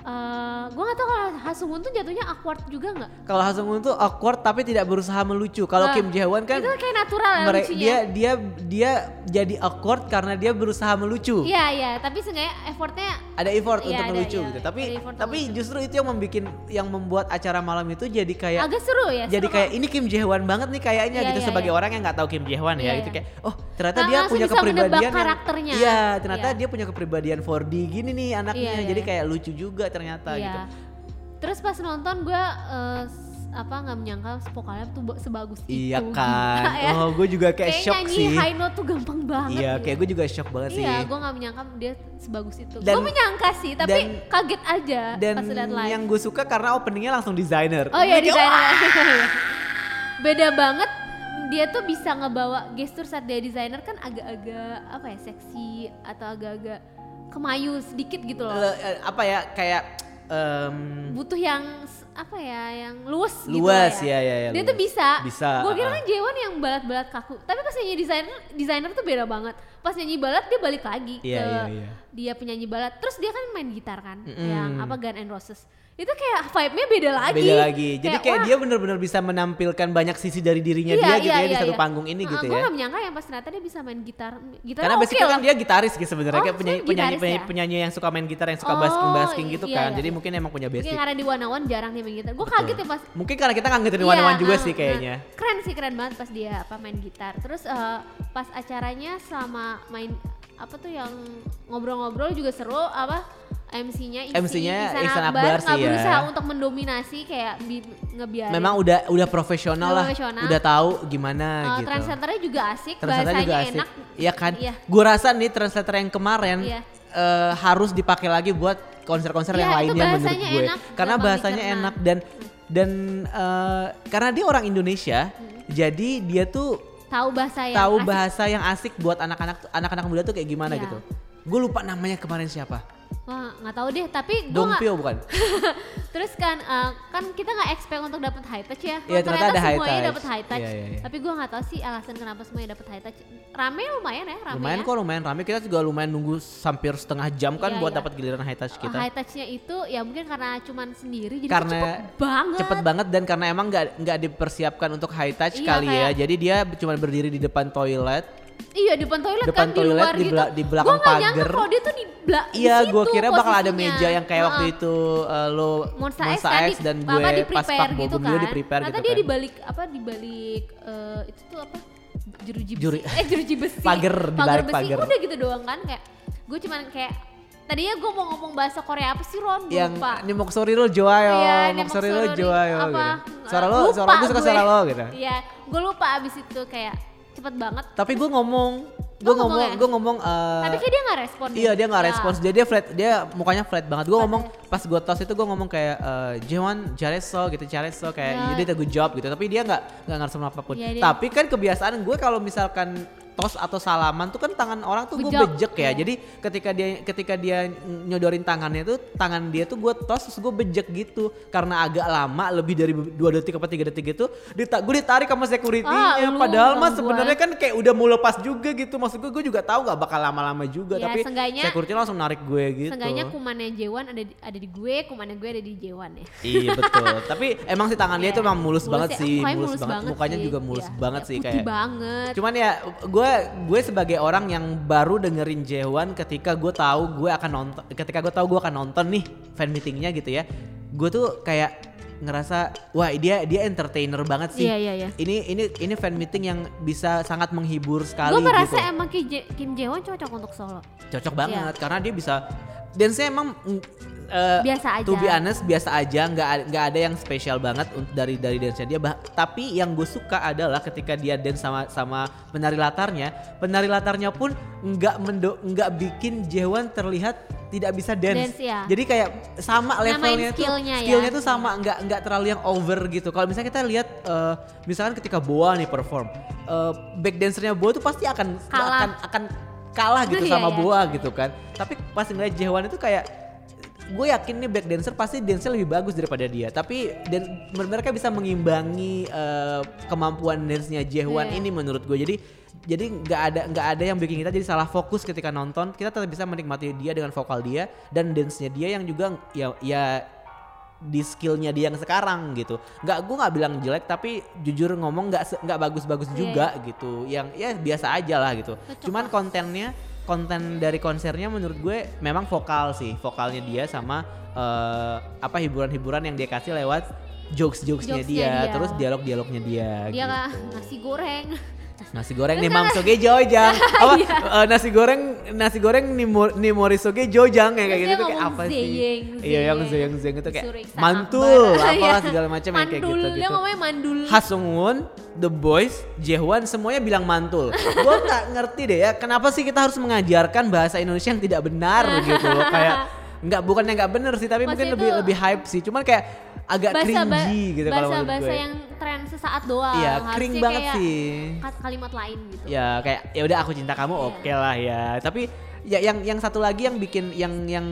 eh gue gak tau kalau Hasungun tuh jatuhnya awkward juga nggak? Kalau Hasungun tuh awkward tapi tidak berusaha melucu. Kalau Nah, Kim Jae-won kan itu kayak natural ya mere- lucunya. dia dia dia jadi awkward karena dia berusaha melucu. Iya iya, tapi seenggaknya effortnya Ada effort Iya, untuk ada, melucu iya. gitu. Tapi tapi melucu. justru itu yang membuat yang membuat acara malam itu jadi kayak agak seru ya. jadi seru kayak ini Kim Jae-won banget nih kayaknya Iya, gitu iya, sebagai iya. orang yang nggak tahu Kim Jae-won ya Iya, itu iya. kayak oh ternyata Nah, dia punya kepribadian yang- karakternya. iya ternyata Iya. dia punya kepribadian 4D gini nih anaknya Iya, jadi kayak lucu juga ternyata Iya. gitu Terus pas nonton gue s- apa nggak menyangka vokalnya tuh ba- sebagus iya itu. kan Gila ya. oh gue juga kayak, Kayak shock nyanyi sih high note tuh gampang banget. iya gitu. kayak gue juga shock banget sih Iya, gue nggak menyangka dia sebagus itu. Gue menyangka sih, tapi dan- kaget aja dan pas lihat live. yang gue suka karena openingnya langsung desainer Oh iya kayak, desainer. Beda banget dia tuh bisa ngebawa gestur saat dia desainer kan agak-agak apa ya seksi atau agak-agak kemayu sedikit gitu loh Le- eh, apa ya kayak em, butuh yang apa ya yang luas gitu Luas, ya, ya, ya, dia luas. tuh bisa Bisa, gue kira uh-uh. kan Jewan yang balat-balat kaku tapi pas nyanyi desainer desainer tuh beda banget pas nyanyi balat dia balik lagi Iya, ke iya, iya. dia penyanyi balat terus dia kan main gitar kan Mm-mm. yang apa Gun and Roses itu kayak vibe-nya beda lagi. Beda lagi. Jadi kayak wah, dia bener-bener bisa menampilkan banyak sisi dari dirinya iya, dia iya, gitu ya di iya, satu iya. panggung ini Uh, gitu gue ya. gak menyangka ya pas ternyata dia bisa main gitar. Gitar karena basically loh. kan dia gitaris gitu sebenarnya Oh, kayak penyanyi, penyanyi, ya? penyanyi yang suka main gitar yang suka Oh, basking basking gitu iya, kan. iya, jadi iya. mungkin emang punya mungkin basic. karena di One One jarang dia main gitar. Gue kaget ya pas mungkin karena kita nggak ngertiin Iya, one one juga uh, sih uh. kayaknya. Keren sih keren banget pas dia apa main gitar. Terus eh, pas acaranya sama main apa tuh yang ngobrol-ngobrol juga seru apa MC-nya isi- MC-nya Ihsan Ihsan Akbar sih ya. berusaha untuk mendominasi kayak bi- ngebiarin. memang udah udah profesional lah udah tahu gimana Eh, gitu translatornya juga asik, bahasanya juga asik. enak. Iya kan? Iya. Gue rasa nih translator yang kemarin Iya. eh, harus dipakai lagi buat konser-konser Iya, yang lainnya menurut gue. enak, Karena bahasanya dicerna. enak dan dan eh, karena dia orang Indonesia, jadi dia tuh Tahu bahasa yang tahu asik. bahasa yang asik buat anak-anak anak-anak muda tuh kayak gimana Iya. gitu. Gue lupa namanya kemarin siapa. Wah, nggak tahu deh, tapi gue Dongpyo bukan? Terus kan eh, kan kita nggak expect untuk dapat high touch ya. Iya, ternyata ada high semuanya dapat high touch. Iya, iya, iya. Tapi gue nggak tahu sih alasan kenapa semuanya dapat high touch. Rame lumayan ya, rame lumayan ya. kok lumayan rame. Kita juga lumayan nunggu hampir setengah jam kan Iya, buat iya. dapat giliran high touch kita. High touchnya itu ya mungkin karena cuman sendiri jadi karena cepet banget. cepet banget dan karena emang nggak nggak dipersiapkan untuk high touch Iya, kali ya kayak- jadi dia cuma berdiri di depan toilet Iya di depan toilet Depan kan toilet, di luar di gitu. bela- di belakang Gua nggak nyangka pagar. kalau dia tuh di bela- di iya gue kira bakal ada posisinya. meja yang kayak waktu Heeh. itu uh, lo Monster, X Monster kan X dan apa, gue di pas prepare pak gitu kan. juga di prepare Ternyata gitu dia kan di balik apa di balik eh, itu tuh apa jeruji besi. Juri- eh jeruji besi. Pagar, di balik besi. pagar. Udah gitu doang kan kayak gue cuman kayak tadinya gue mau ngomong bahasa Korea apa sih Ron? Gua yang lupa. ini mau sorry lo joayo Iya, mau sorry lo joayo apa, gitu. suara lo lupa suara gue suka suara lo gitu Iya, gue lupa abis itu kayak cepet banget. tapi gue ngomong gue ngomong ngomong ya? gue ngomong uh, Tapi kayak dia nggak respon. Iya dia nggak Ya. respons dia dia flat dia mukanya flat banget. Gue ngomong pas gue tos itu gue ngomong kayak eh, Jewan Jareso gitu Jareso kayak Ya. you did a good job gitu. Tapi dia nggak nggak ngerespon apa pun. Iya, dia- Tapi kan kebiasaan gue kalau misalkan tos atau salaman tuh kan tangan orang tuh gue Bejek. ya. Iya. Jadi ketika dia ketika dia nyodorin tangannya tuh tangan dia tuh gue tos terus gue bejek gitu karena agak lama lebih dari dua detik apa tiga detik itu dita gue ditarik sama security-nya Ah, padahal mah bukan sebenarnya kan kayak udah mau lepas juga gitu maksud gue gue juga tahu nggak bakal lama-lama juga Ya, tapi security langsung narik gue gitu Seenggaknya kumannya Jewan ada di, ada di gue, kumannya gue ada di Jewan ya. iya betul tapi emang sih tangan dia Iya. tuh emang mulus, banget ya, sih mukanya mulus, banget. mukanya sih. juga mulus Iya, banget ya, sih kayak banget. cuman ya gue gue sebagai orang yang baru dengerin Jewan ketika gue tahu gue akan nonton ketika gue tahu gue akan nonton nih fan meetingnya gitu ya gue tuh kayak ngerasa wah dia dia entertainer banget sih Iya, iya, iya. ini ini ini fan meeting yang bisa sangat menghibur sekali gue merasa gitu. emang Kim, Jewan cocok untuk solo. cocok banget karena dia bisa dance-nya emang eh, Biasa aja. to be honest biasa aja nggak nggak ada yang spesial banget untuk dari dari dance-nya dia bah- tapi yang gue suka adalah ketika dia dance sama sama penari latarnya penari latarnya pun nggak mendo nggak bikin Jewan terlihat tidak bisa dance, Dance, ya. jadi kayak sama Namain levelnya tuh skillnya ya. skillnya tuh sama nggak nggak terlalu yang over gitu kalau misalnya kita lihat eh, misalkan ketika Boa nih perform eh, back dancernya Boa tuh pasti akan Kalah. akan akan kalah gitu Iya, sama iya. Boa gitu kan. Tapi pas ngeliat Jewan itu kayak gue yakin nih back dancer pasti dance lebih bagus daripada dia. Tapi dan mereka bisa mengimbangi eh, kemampuan dance-nya Jewan Iya. ini menurut gue. Jadi jadi nggak ada nggak ada yang bikin kita jadi salah fokus ketika nonton. Kita tetap bisa menikmati dia dengan vokal dia dan dance-nya dia yang juga ya ya di skillnya dia yang sekarang gitu nggak gue nggak bilang jelek tapi jujur ngomong nggak nggak bagus-bagus Iya, juga gitu yang ya biasa aja lah gitu cuman kontennya konten dari konsernya menurut gue memang vokal sih vokalnya dia sama eh, apa hiburan-hiburan yang dia kasih lewat jokes-jokesnya Jokesnya dia, dia. terus dialog-dialognya dia Dia gitu. nasi goreng. Nasi goreng nih mam soge jojang apa Iya. eh, nasi goreng nasi goreng nih mo- nih mori soge jojang ya kayak gitu tuh kayak apa sih iya yang zeyeng zeyeng itu kayak mantul apa Iya. segala macam yang kayak gitu Dia gitu ngomongnya mandul. Ha Sung-won, The Boys, Jaehwan semuanya bilang mantul. Gue nggak ngerti deh ya, kenapa sih kita harus mengajarkan bahasa Indonesia yang tidak benar gitu loh kayak nggak bukannya nggak bener sih tapi mungkin Maksudnya lebih lebih hype sih. Cuman kayak agak bahasa cringy gitu kalau bahasa menurut bahasa gue. yang tren sesaat doang. Iya kering banget kayak sih. kalimat lain gitu. Ya kayak ya udah aku cinta kamu Iya. oke lah ya. Tapi ya yang yang satu lagi yang bikin yang yang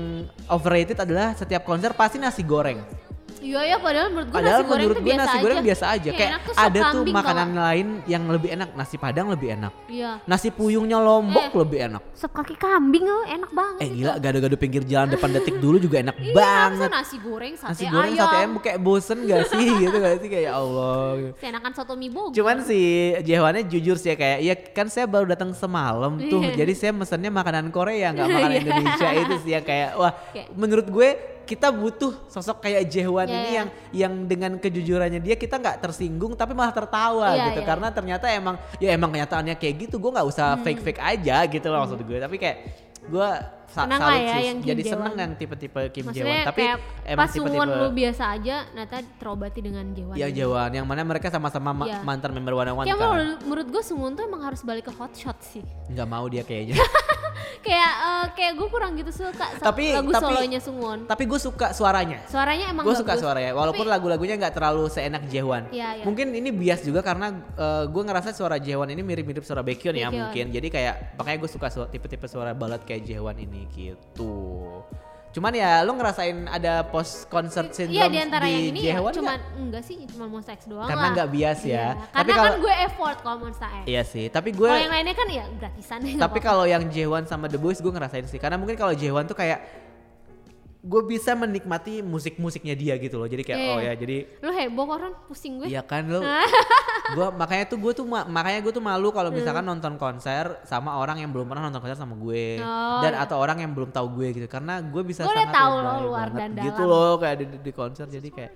overrated adalah setiap konser pasti nasi goreng iya ya padahal menurut gue Padahal nasi goreng menurut gue biasa nasi goreng aja. biasa aja. Kayak Kayak tuh ada tuh makanan nggak? lain yang lebih enak. Nasi padang lebih enak. iya Nasi puyungnya lombok Eh. lebih enak. sop kaki kambing oh enak banget Eh itu. gila gado-gado pinggir jalan depan detik dulu juga enak iya banget. nasi goreng sate Nasi goreng ayam sate ayam kayak bosen gak sih gitu gak sih kayak ya Allah. Seenakan soto mie bogor Cuman si Jehwannya jujur sih ya kayak ya kan saya baru datang semalam tuh. Iya. Jadi saya mesennya makanan Korea nggak makanan Iya. Indonesia itu sih ya kayak wah menurut gue kita butuh sosok kayak Jehwan Iya, ini iya. yang yang dengan kejujurannya dia kita nggak tersinggung tapi malah tertawa Iya, gitu iya. karena ternyata emang ya emang kenyataannya kayak gitu gue nggak usah fake fake aja gitu loh maksud gue tapi kayak gue Senang lah ya yang Kim jadi seneng yang tipe-tipe Kim Maksudnya Jae-won. Tapi kayak emang pas tipe-tipe lu biasa aja Nata terobati dengan Jewan ya Jawan yang mana mereka sama-sama ma- Iya. mantan member One One Kayak kan. menurut, menurut gue Suwon tuh emang harus balik ke hot shot sih. Nggak mau dia kayaknya. Kayak eh, kayak gue kurang gitu suka Tapi- lagu tapi- solonya Suwon. tapi gue suka suaranya. Suaranya emang gue suka suaranya walaupun Tapi- lagu-lagunya nggak terlalu seenak Jehwan Iya, iya. mungkin ini bias juga karena gue ngerasa suara Jehwan ini mirip-mirip suara Baekhyun ya mungkin. Jadi kayak makanya gue suka su- tipe-tipe suara balad kayak Jehwan ini gitu cuman ya lu ngerasain ada post concert syndrome Iya di antara yang ini ya Jaehwan cuman nggak? enggak sih cuma Monsta X doang Karena lah. nggak bias ya. Iya, Tapi Karena kalau- kan gue effort kalau Monsta X. iya sih tapi gue Kalau yang lainnya kan ya gratisan ya tapi kalau yang Jehwan sama The Boys gue ngerasain sih karena mungkin kalau Jehwan tuh kayak gue bisa menikmati musik-musiknya dia gitu loh jadi kayak Iya, oh iya. ya jadi lu heboh koran pusing gue. Iya kan lo. gua makanya tuh gue tuh ma- makanya gue tuh malu kalau misalkan nonton konser sama orang yang belum pernah nonton konser sama gue Hmm. Oh, dan atau orang yang belum tahu gue gitu karena gue bisa Gua sangat tahu lo luar dan gitu dalam. loh kayak di, di, di konser jadi kayak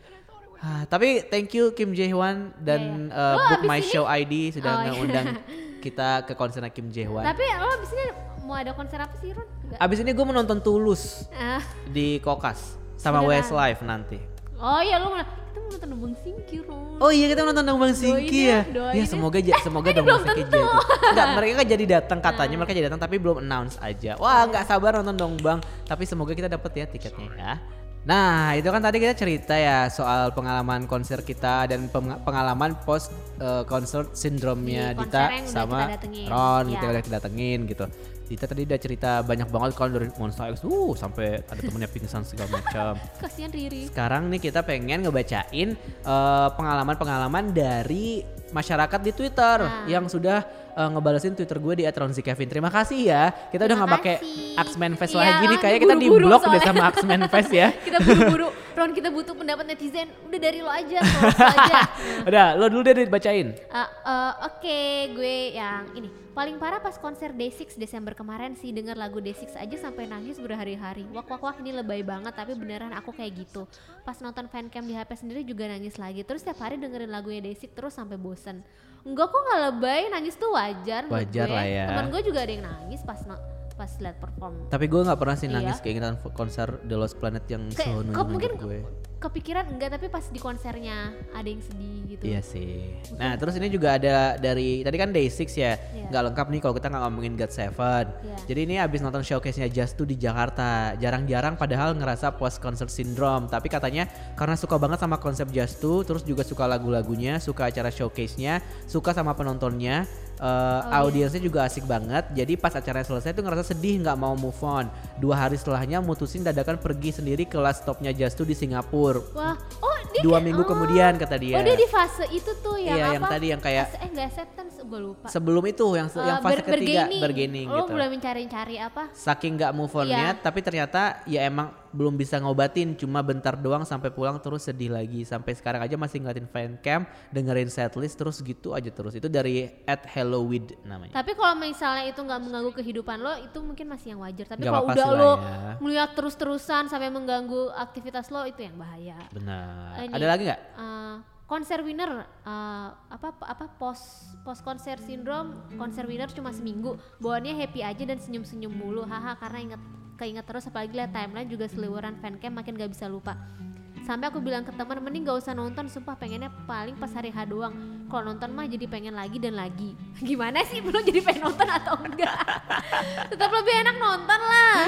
Ah, tapi thank you Kim Jae-hwan dan Iya, iya. uh, Lo Book My ini- Show ID sudah Oh, iya. ngundang kita ke konsernya Kim Jae-hwan. Tapi lo abis ini mau ada konser apa sih Ron? Enggak. Abis ini gue menonton Tulus Ah. di Kokas sama Beneran? Westlife nanti. Oh iya lo mau kita mau nonton Bang Singki Ron. Oh iya kita nonton Dong Bang Singki ya, ya. doain Ya ya. semoga ja- semoga Bang Singki jadi. Enggak, mereka kan jadi datang katanya mereka jadi datang tapi belum announce aja. Wah, nggak sabar nonton Dong Bang. Tapi semoga kita dapet ya tiketnya ya. Nah, itu kan tadi kita cerita ya soal pengalaman konser kita dan peng- pengalaman post uh, concert syndrome-nya Di Dita sama. Ron Ya. kita udah kita datengin gitu. Dita tadi udah cerita banyak banget kalau dari Monster X, uh sampai ada temennya pingsan segala macam. Kasihan Riri. Sekarang nih kita pengen ngebacain eh, pengalaman-pengalaman dari masyarakat di Twitter Nah. yang sudah eh, ngebalesin Twitter gue di @ronzikevin. Terima kasih ya. Kita udah Terima nggak pakai. Axman Fest Iya, lagi nih. kan Kayak kita di blok deh sama Axman Fest ya. kita buru-buru. Ron kita butuh pendapat netizen. Udah dari lo aja, close aja. Udah, lo dulu deh dibacain. Uh, uh, Oke, gue yang ini paling parah pas konser Day6 Desember kemarin sih denger lagu Day6 aja sampai nangis berhari-hari. Wak wak wak ini lebay banget tapi beneran aku kayak gitu. Pas nonton fancam di HP sendiri juga nangis lagi. Terus setiap hari dengerin lagunya Day6 terus sampai bosen. Enggak kok nggak lebay, nangis tuh wajar. Wajar gue. lah ya. Temen gue juga ada yang nangis pas no- pas lihat perform. Tapi gue nggak pernah sih Iya. nangis keingetan konser The Lost Planet yang selalu kok mungkin gue. kepikiran enggak tapi pas di konsernya ada yang sedih gitu. Iya sih. Nah terus ini juga ada dari tadi kan Day 6 ya, Iya. nggak lengkap nih kalau kita nggak ngomongin God Seven. Iya. Jadi ini abis nonton showcase-nya Just tuh di Jakarta. Jarang-jarang padahal ngerasa post concert syndrome. Tapi katanya karena suka banget sama konsep Just tuh, terus juga suka lagu-lagunya, suka acara showcase-nya, suka sama penontonnya. Oh, eh, iya. audiensnya juga asik banget. Jadi pas acaranya selesai tuh ngerasa sedih nggak mau move on. Dua hari setelahnya mutusin dadakan pergi sendiri ke last stopnya Just tuh di Singapura. Wah, oh dia Dua kayak- minggu oh. kemudian kata dia. Oh dia di fase itu tuh yang Iya, apa? yang tadi yang kayak eh enggak acceptance gue lupa. sebelum itu yang se- yang Eh, fase ber- ketiga bergaining. bargaining Lo gitu. mulai mencari-cari apa? Saking nggak move onnya, Iya. tapi ternyata ya emang belum bisa ngobatin, cuma bentar doang sampai pulang terus sedih lagi. Sampai sekarang aja masih ngeliatin fan cam, dengerin setlist terus gitu aja terus. Itu dari at Halloween namanya. Tapi kalau misalnya itu nggak mengganggu kehidupan lo, itu mungkin masih yang wajar. Tapi kalau udah lo ya. melihat terus-terusan sampai mengganggu aktivitas lo, itu yang bahaya. Benar. Ini, Ada lagi nggak? eh, konser winner eh, apa apa post post konser sindrom konser winner cuma seminggu. Bawaannya happy aja dan senyum senyum mulu. Haha karena inget keinget terus apalagi lihat timeline juga seliweran fancam makin gak bisa lupa sampai aku bilang ke teman mending gak usah nonton sumpah pengennya paling pas hari H doang kalau nonton mah jadi pengen lagi dan lagi gimana sih belum jadi pengen nonton atau enggak tetap lebih enak nonton lah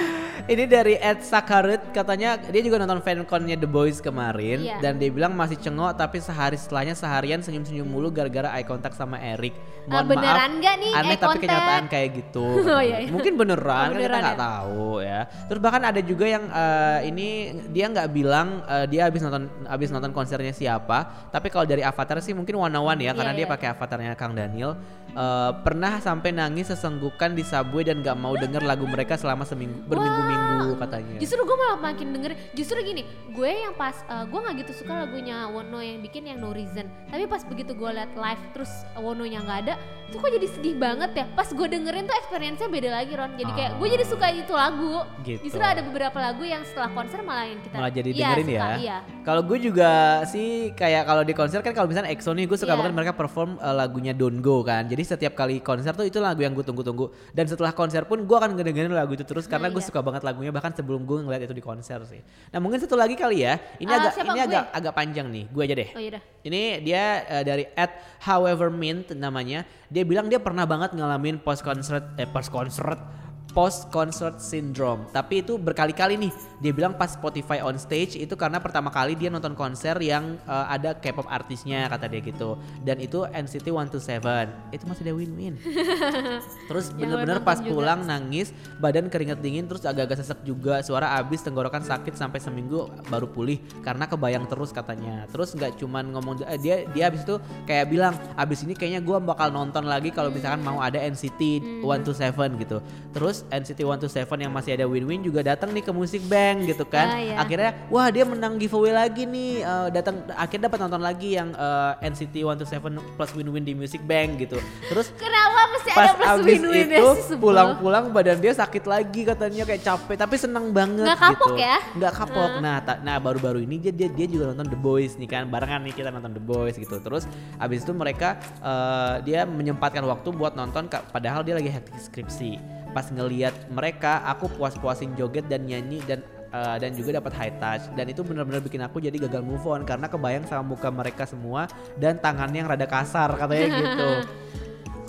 Ini dari Ed Sakarut katanya dia juga nonton fanconnya The Boys kemarin Iya. dan dia bilang masih cengok tapi sehari setelahnya seharian senyum-senyum mulu gara-gara eye contact sama Eric. Ah, beneran nggak nih Aneh eye tapi contact? kenyataan kayak gitu. Oh, iya, iya. Mungkin beneran, Oh, kan kita beneran nggak ya? tahu ya. Terus bahkan ada juga yang eh, ini dia nggak bilang eh, dia habis nonton habis nonton konsernya siapa, tapi kalau dari Avatar sih mungkin one on one ya karena Iya, dia iya. pakai avatarnya Kang Daniel. Eh, pernah sampai nangis sesenggukan di subway dan nggak mau denger lagu mereka selama seminggu berminggu-minggu katanya. Justru gue malah makin denger Justru gini Gue yang pas uh, Gue gak gitu suka lagunya Wono yang bikin yang No Reason Tapi pas begitu gue liat live Terus Wononya gak ada Itu kok jadi sedih banget ya Pas gue dengerin tuh experience-nya beda lagi Ron Jadi kayak gue jadi suka itu lagu Gitu. Justru ada beberapa lagu yang setelah konser malah yang kita malah jadi Iya, dengerin suka, ya. Iya Kalau gue juga sih kayak kalau di konser kan kalau misalnya EXO nih gue suka Iya. banget mereka perform uh, lagunya Don't Go kan. Jadi setiap kali konser tuh itu lagu yang gue tunggu-tunggu. Dan setelah konser pun gue akan ngedengerin lagu itu terus karena Nah, gue iya. suka banget lagunya bahkan sebelum gue ngeliat itu di konser sih. Nah mungkin satu lagi kali ya. Ini Ah, agak ini Gue? agak agak panjang nih. Gue aja deh. Oh yaudah Ini dia uh, dari at however mint namanya. Dia bilang dia pernah banget ngalamin post concert eh post concert post concert syndrome. Tapi itu berkali-kali nih. Dia bilang pas Spotify on stage itu karena pertama kali dia nonton konser yang uh, ada K-pop artisnya kata dia gitu. Dan itu NCT 127. Itu masih ada win-win. Terus Yang bener-bener pas juga. pulang nangis, badan keringet dingin terus agak-agak sesek juga, suara abis, tenggorokan sakit sampai seminggu baru pulih karena kebayang terus katanya. Terus nggak cuman ngomong eh, dia dia abis itu kayak bilang abis ini kayaknya gua bakal nonton lagi kalau misalkan mau ada NCT Hmm. 127 gitu. Terus NCT 127 yang masih ada Win-Win juga datang nih ke Music Bank gitu kan. Ah, iya. Akhirnya wah dia menang giveaway lagi nih eh, datang akhirnya dapat nonton lagi yang eh, NCT 127 plus Win-Win di Music Bank gitu. Terus Kenapa mesti ada plus win-win ya itu sih sebel. pulang-pulang badan dia sakit lagi katanya kayak capek tapi senang banget Nggak kapok gitu. ya? nggak kapok nah ta- nah baru-baru ini dia, dia dia juga nonton The Boys nih kan barengan nih kita nonton The Boys gitu terus abis itu mereka eh, dia menyempatkan waktu buat nonton padahal dia lagi hektik skripsi pas ngelihat mereka aku puas-puasin joget dan nyanyi dan eh, dan juga dapat high touch dan itu benar-benar bikin aku jadi gagal move on karena kebayang sama muka mereka semua dan tangannya yang rada kasar katanya gitu.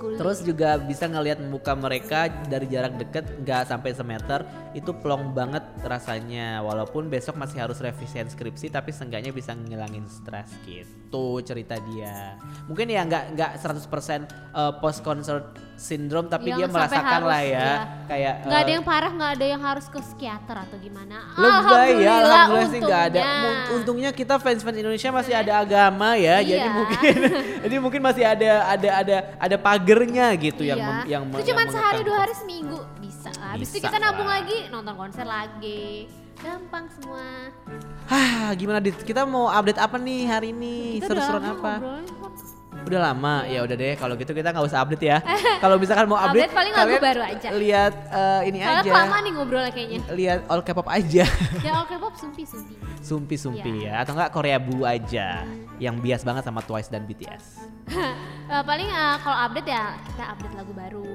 Terus juga bisa ngelihat muka mereka dari jarak deket nggak sampai semeter itu plong banget rasanya walaupun besok masih harus revisian skripsi tapi seenggaknya bisa ngilangin stres gitu cerita dia mungkin ya nggak nggak 100% uh, post concert syndrome tapi Yang dia merasakan harus, lah ya ya. kayak nggak ada uh, yang parah nggak ada yang harus ke psikiater atau gimana Lebay ya, alhamdulillah sih nggak ada. untungnya. Kita fans-fans Indonesia masih ada agama ya, jadi Iya. mungkin, jadi mungkin masih ada ada ada ada pagernya gitu yang Iya. mem- yang itu cuma yang sehari dua hari seminggu bisa lah. Habis itu kita nabung lah. lagi nonton konser lagi. Gampang semua. Hah, gimana dit? Kita mau update apa nih hari ini? Kita udah Seru-seruan lama apa? Udah lama, ya udah deh. Kalau gitu kita nggak usah update ya. Kalau misalkan mau update, Update paling lagu baru aja. Lihat eh, ini Soalnya aja. kelamaan nih ngobrolnya kayaknya. Lihat all K-pop aja. ya oke pop sumpi sumpi. Sumpi-sumpi Iya. ya, atau enggak Korea Bu aja. Yang bias banget sama Twice dan BTS. Eh, paling eh, kalau update ya kita update lagu baru.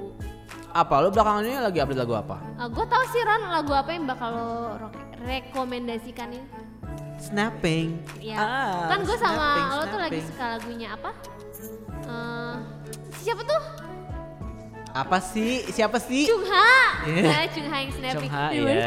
Apa? Lo belakangan ini lagi update lagu apa? gue tau sih Ron lagu apa yang bakal lo rekomendasikan ini. Snapping. Ya. Ah, kan gue sama snapping, lo tuh lagi snapping. suka lagunya apa? Eh, siapa tuh? Apa sih? Siapa sih? Chungha. Iya. Nah, Chungha yang snapping. Chungha, iya.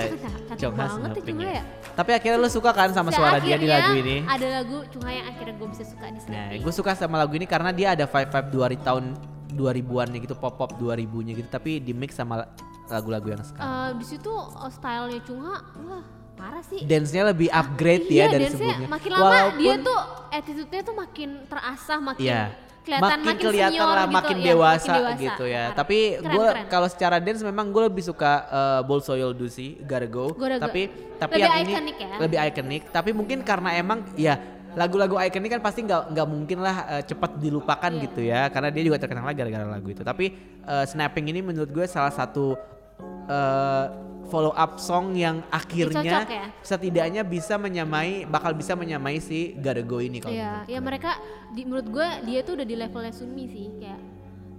Chungha banget tuh snapping ya. ya. Tapi akhirnya lo suka kan sama suara dia di lagu ini? Ada lagu Chungha yang akhirnya gue bisa suka di Nah, snapping. gue suka sama lagu ini karena dia ada vibe-vibe dua tahun 2000-annya gitu, pop-pop 2000-nya gitu, tapi di mix sama lagu-lagu yang sekarang. Eh, di situ eh, stylenya Chungha, wah parah sih. Dance-nya lebih upgrade iya, ya dari sebelumnya. Makin lama dia tuh attitude-nya tuh makin terasah, makin Iya. kelihatan makin, makin, kelihatan senior lah, gitu, makin ya, dewasa, makin dewasa. gitu ya. Parah. Tapi gue kalau secara dance memang gue lebih suka uh, Bol Soyol Dusi, Gotta Go. Gotta Go. Tapi tapi Lebih yang ini ya? lebih ikonik. Tapi mungkin karena emang ya lagu-lagu ikonik kan pasti nggak nggak mungkin lah uh, cepat dilupakan Iya. gitu ya karena dia juga terkenal gara-gara lagu itu tapi uh, snapping ini menurut gue salah satu uh, follow up song yang akhirnya ya? setidaknya bisa menyamai bakal bisa menyamai si Gotta Go ini kalau Iya, menurut ya mereka di, menurut gue dia tuh udah di levelnya Sunmi sih, kayak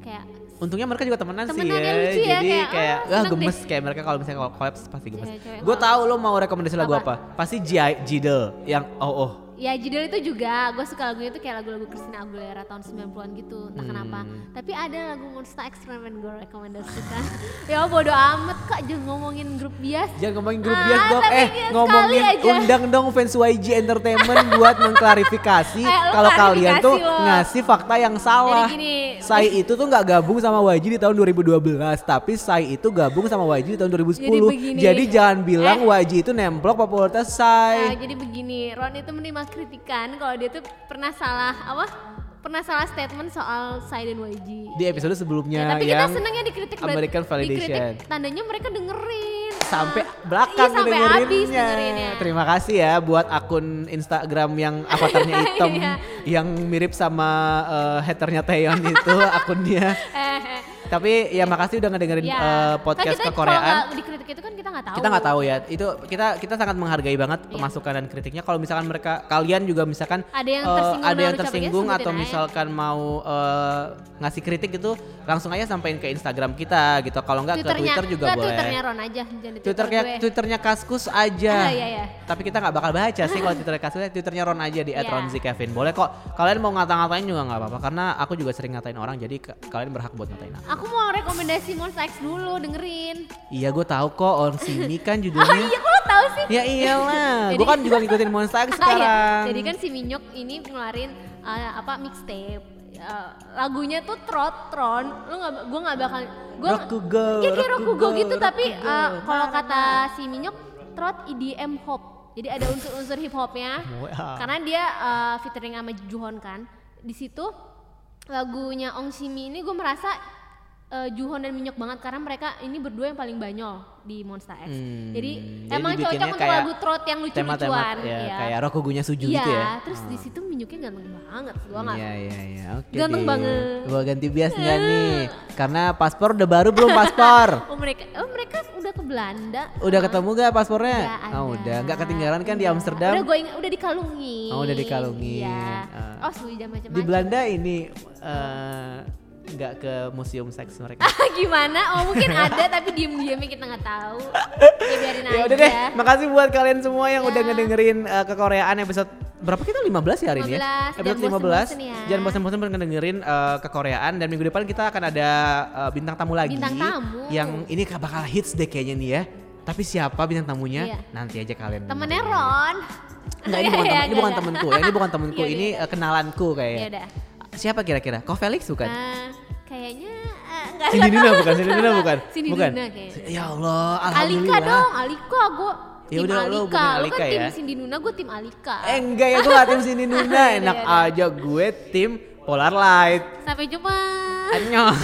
kayak Untungnya mereka juga temenan, sih Temenan, ya. ya, lucu ya, Jadi kayak, kayak, ah, ah, gemes kayak mereka kalau misalnya kalau collab pasti gemes. Cewek-cewek Gue tahu lo mau rekomendasi lagu Apa? apa? Pasti Jidel yang oh oh ya judul itu juga gue suka lagunya tuh kayak lagu-lagu Christina Aguilera tahun 90-an gitu entah kenapa Hmm. tapi ada lagu Monster X gue rekomendasikan ya bodo amat kak jangan ngomongin grup bias Jangan ngomongin grup Ah, bias dong, eh ngomongin aja. undang dong fans YG Entertainment buat mengklarifikasi Eh, kalau kalian tuh lo. ngasih fakta yang salah. Jadi gini. Sai itu tuh nggak gabung sama YG di tahun 2012, tapi Sai itu gabung sama YG di tahun 2010. Jadi begini. Jadi jangan bilang Eh. YG itu nemplok popularitas Nah, Sai. jadi begini, Ron itu menerima kritikan kalau dia tuh pernah salah apa? Pernah salah statement soal Sai dan YG. Di episode sebelumnya Ya, tapi kita senangnya dikritik American Validation. dikritik, tandanya mereka dengerin. sampai Ah, belakang iya, sampai habis dengerinnya. Terima kasih ya buat akun Instagram yang avatarnya hitam Iya. yang mirip sama eh, haternya Taeyeon itu akunnya. Eh, eh. Tapi ya makasih udah ngedengerin Ya. Kan podcast kita kekoreaan. Kalau dikritik itu kan kita nggak tahu. Kita nggak tahu ya. Itu kita kita sangat menghargai banget Iya. masukan dan kritiknya. Kalau misalkan mereka kalian juga misalkan Ada yang eh, tersinggung ada dengan yang ucapannya, tersinggung atau aja. misalkan mau eh, ngasih kritik itu langsung aja sampein ke Instagram kita gitu. Kalau nggak ke Twitter juga nggak, boleh. Twitternya Ron aja, Twitternya. Twitternya Kaskus aja. Ah, iya, iya. Tapi kita nggak bakal baca sih kalau Twitternya Kaskus. Twitternya Ron aja di Iya. @ronzikevin. Boleh kok. Kalian mau ngata-ngatain juga nggak apa-apa karena aku juga sering ngatain orang jadi kalian berhak buat ngatain aku. Aku mau rekomendasi Monster X dulu, dengerin. Iya gue tahu kok on sini kan Oh judulnya. iya, kok tahu sih? Ya iyalah, gue kan juga ngikutin Monster X Ah, iya. sekarang. Jadi kan si Minyok ini ngeluarin uh, apa mixtape. Uh, lagunya tuh Trot Tron. Lu nggak gua nggak bakal gua Rokugo, Iya kayak Rokugo, Rokugo gitu tapi uh, kalau kata si Minyok Trot EDM hop. Jadi ada unsur-unsur hip hopnya. Karena dia uh, featuring sama Juhon kan. Di situ lagunya Ong Simi ini gue merasa uh, Juhon dan Minyok banget karena mereka ini berdua yang paling banyol di Monster X. Hmm, Jadi jadi emang cocok untuk lagu trot yang lucu-lucuan. ya, iya. kayak Rokugunya Suju Iya, gitu ya. terus di situ Minyoknya ganteng banget. Gua nggak Iya iya iya oke. Ganteng deh. banget. Gua ganti bias nggak nih? Karena paspor udah baru belum paspor? Oh mereka, oh mereka udah ke Belanda. Udah Ah, ketemu gak paspornya? udah ada. Oh udah, nggak ketinggalan kan di Iya. Amsterdam? Udah gue ingat, udah dikalungin. Oh, udah dikalungin. Iya. Ah. Oh sudah macam-macam. Di Belanda ini eh, nggak ke museum seks mereka. Gimana? Oh mungkin ada tapi diem-diemnya kita nggak tahu. Ya biarin aja. ya udah deh, makasih buat kalian semua yang Ya. udah ngedengerin uh, kekoreaan episode berapa kita 15 ya hari ini ya? 15, Episode jangan 15. bosen-bosen ya. Jangan bosan-bosan ngedengerin uh, kekoreaan dan minggu depan kita akan ada uh, bintang tamu lagi Bintang tamu. yang ini bakal hits deh kayaknya nih ya. Tapi siapa bintang tamunya? Iya. Nanti aja kalian. Temennya. Ron. Enggak, ini bukan, Iya, temen, ini bukan iya, temenku iya. ya. Ini bukan temenku, Iya, ini iya. kenalanku Ya kayaknya. Siapa kira-kira? Kok Felix bukan? Ah, kayaknya eh, nggak Cindy nggak Nuna tahu. bukan? Cindy Nuna bukan? Cindy bukan. Nuna kayaknya. Ya Allah, Alika dong, Alika gue Ya tim udah, Alika. bukan Lu Alika kan tim ya. Cindy Nuna, gue tim Alika. Eh enggak ya, gue gak tim Cindy Nuna. Yaudah, Enak yaudah. aja gue tim Polar Light. Sampai jumpa. Annyeong.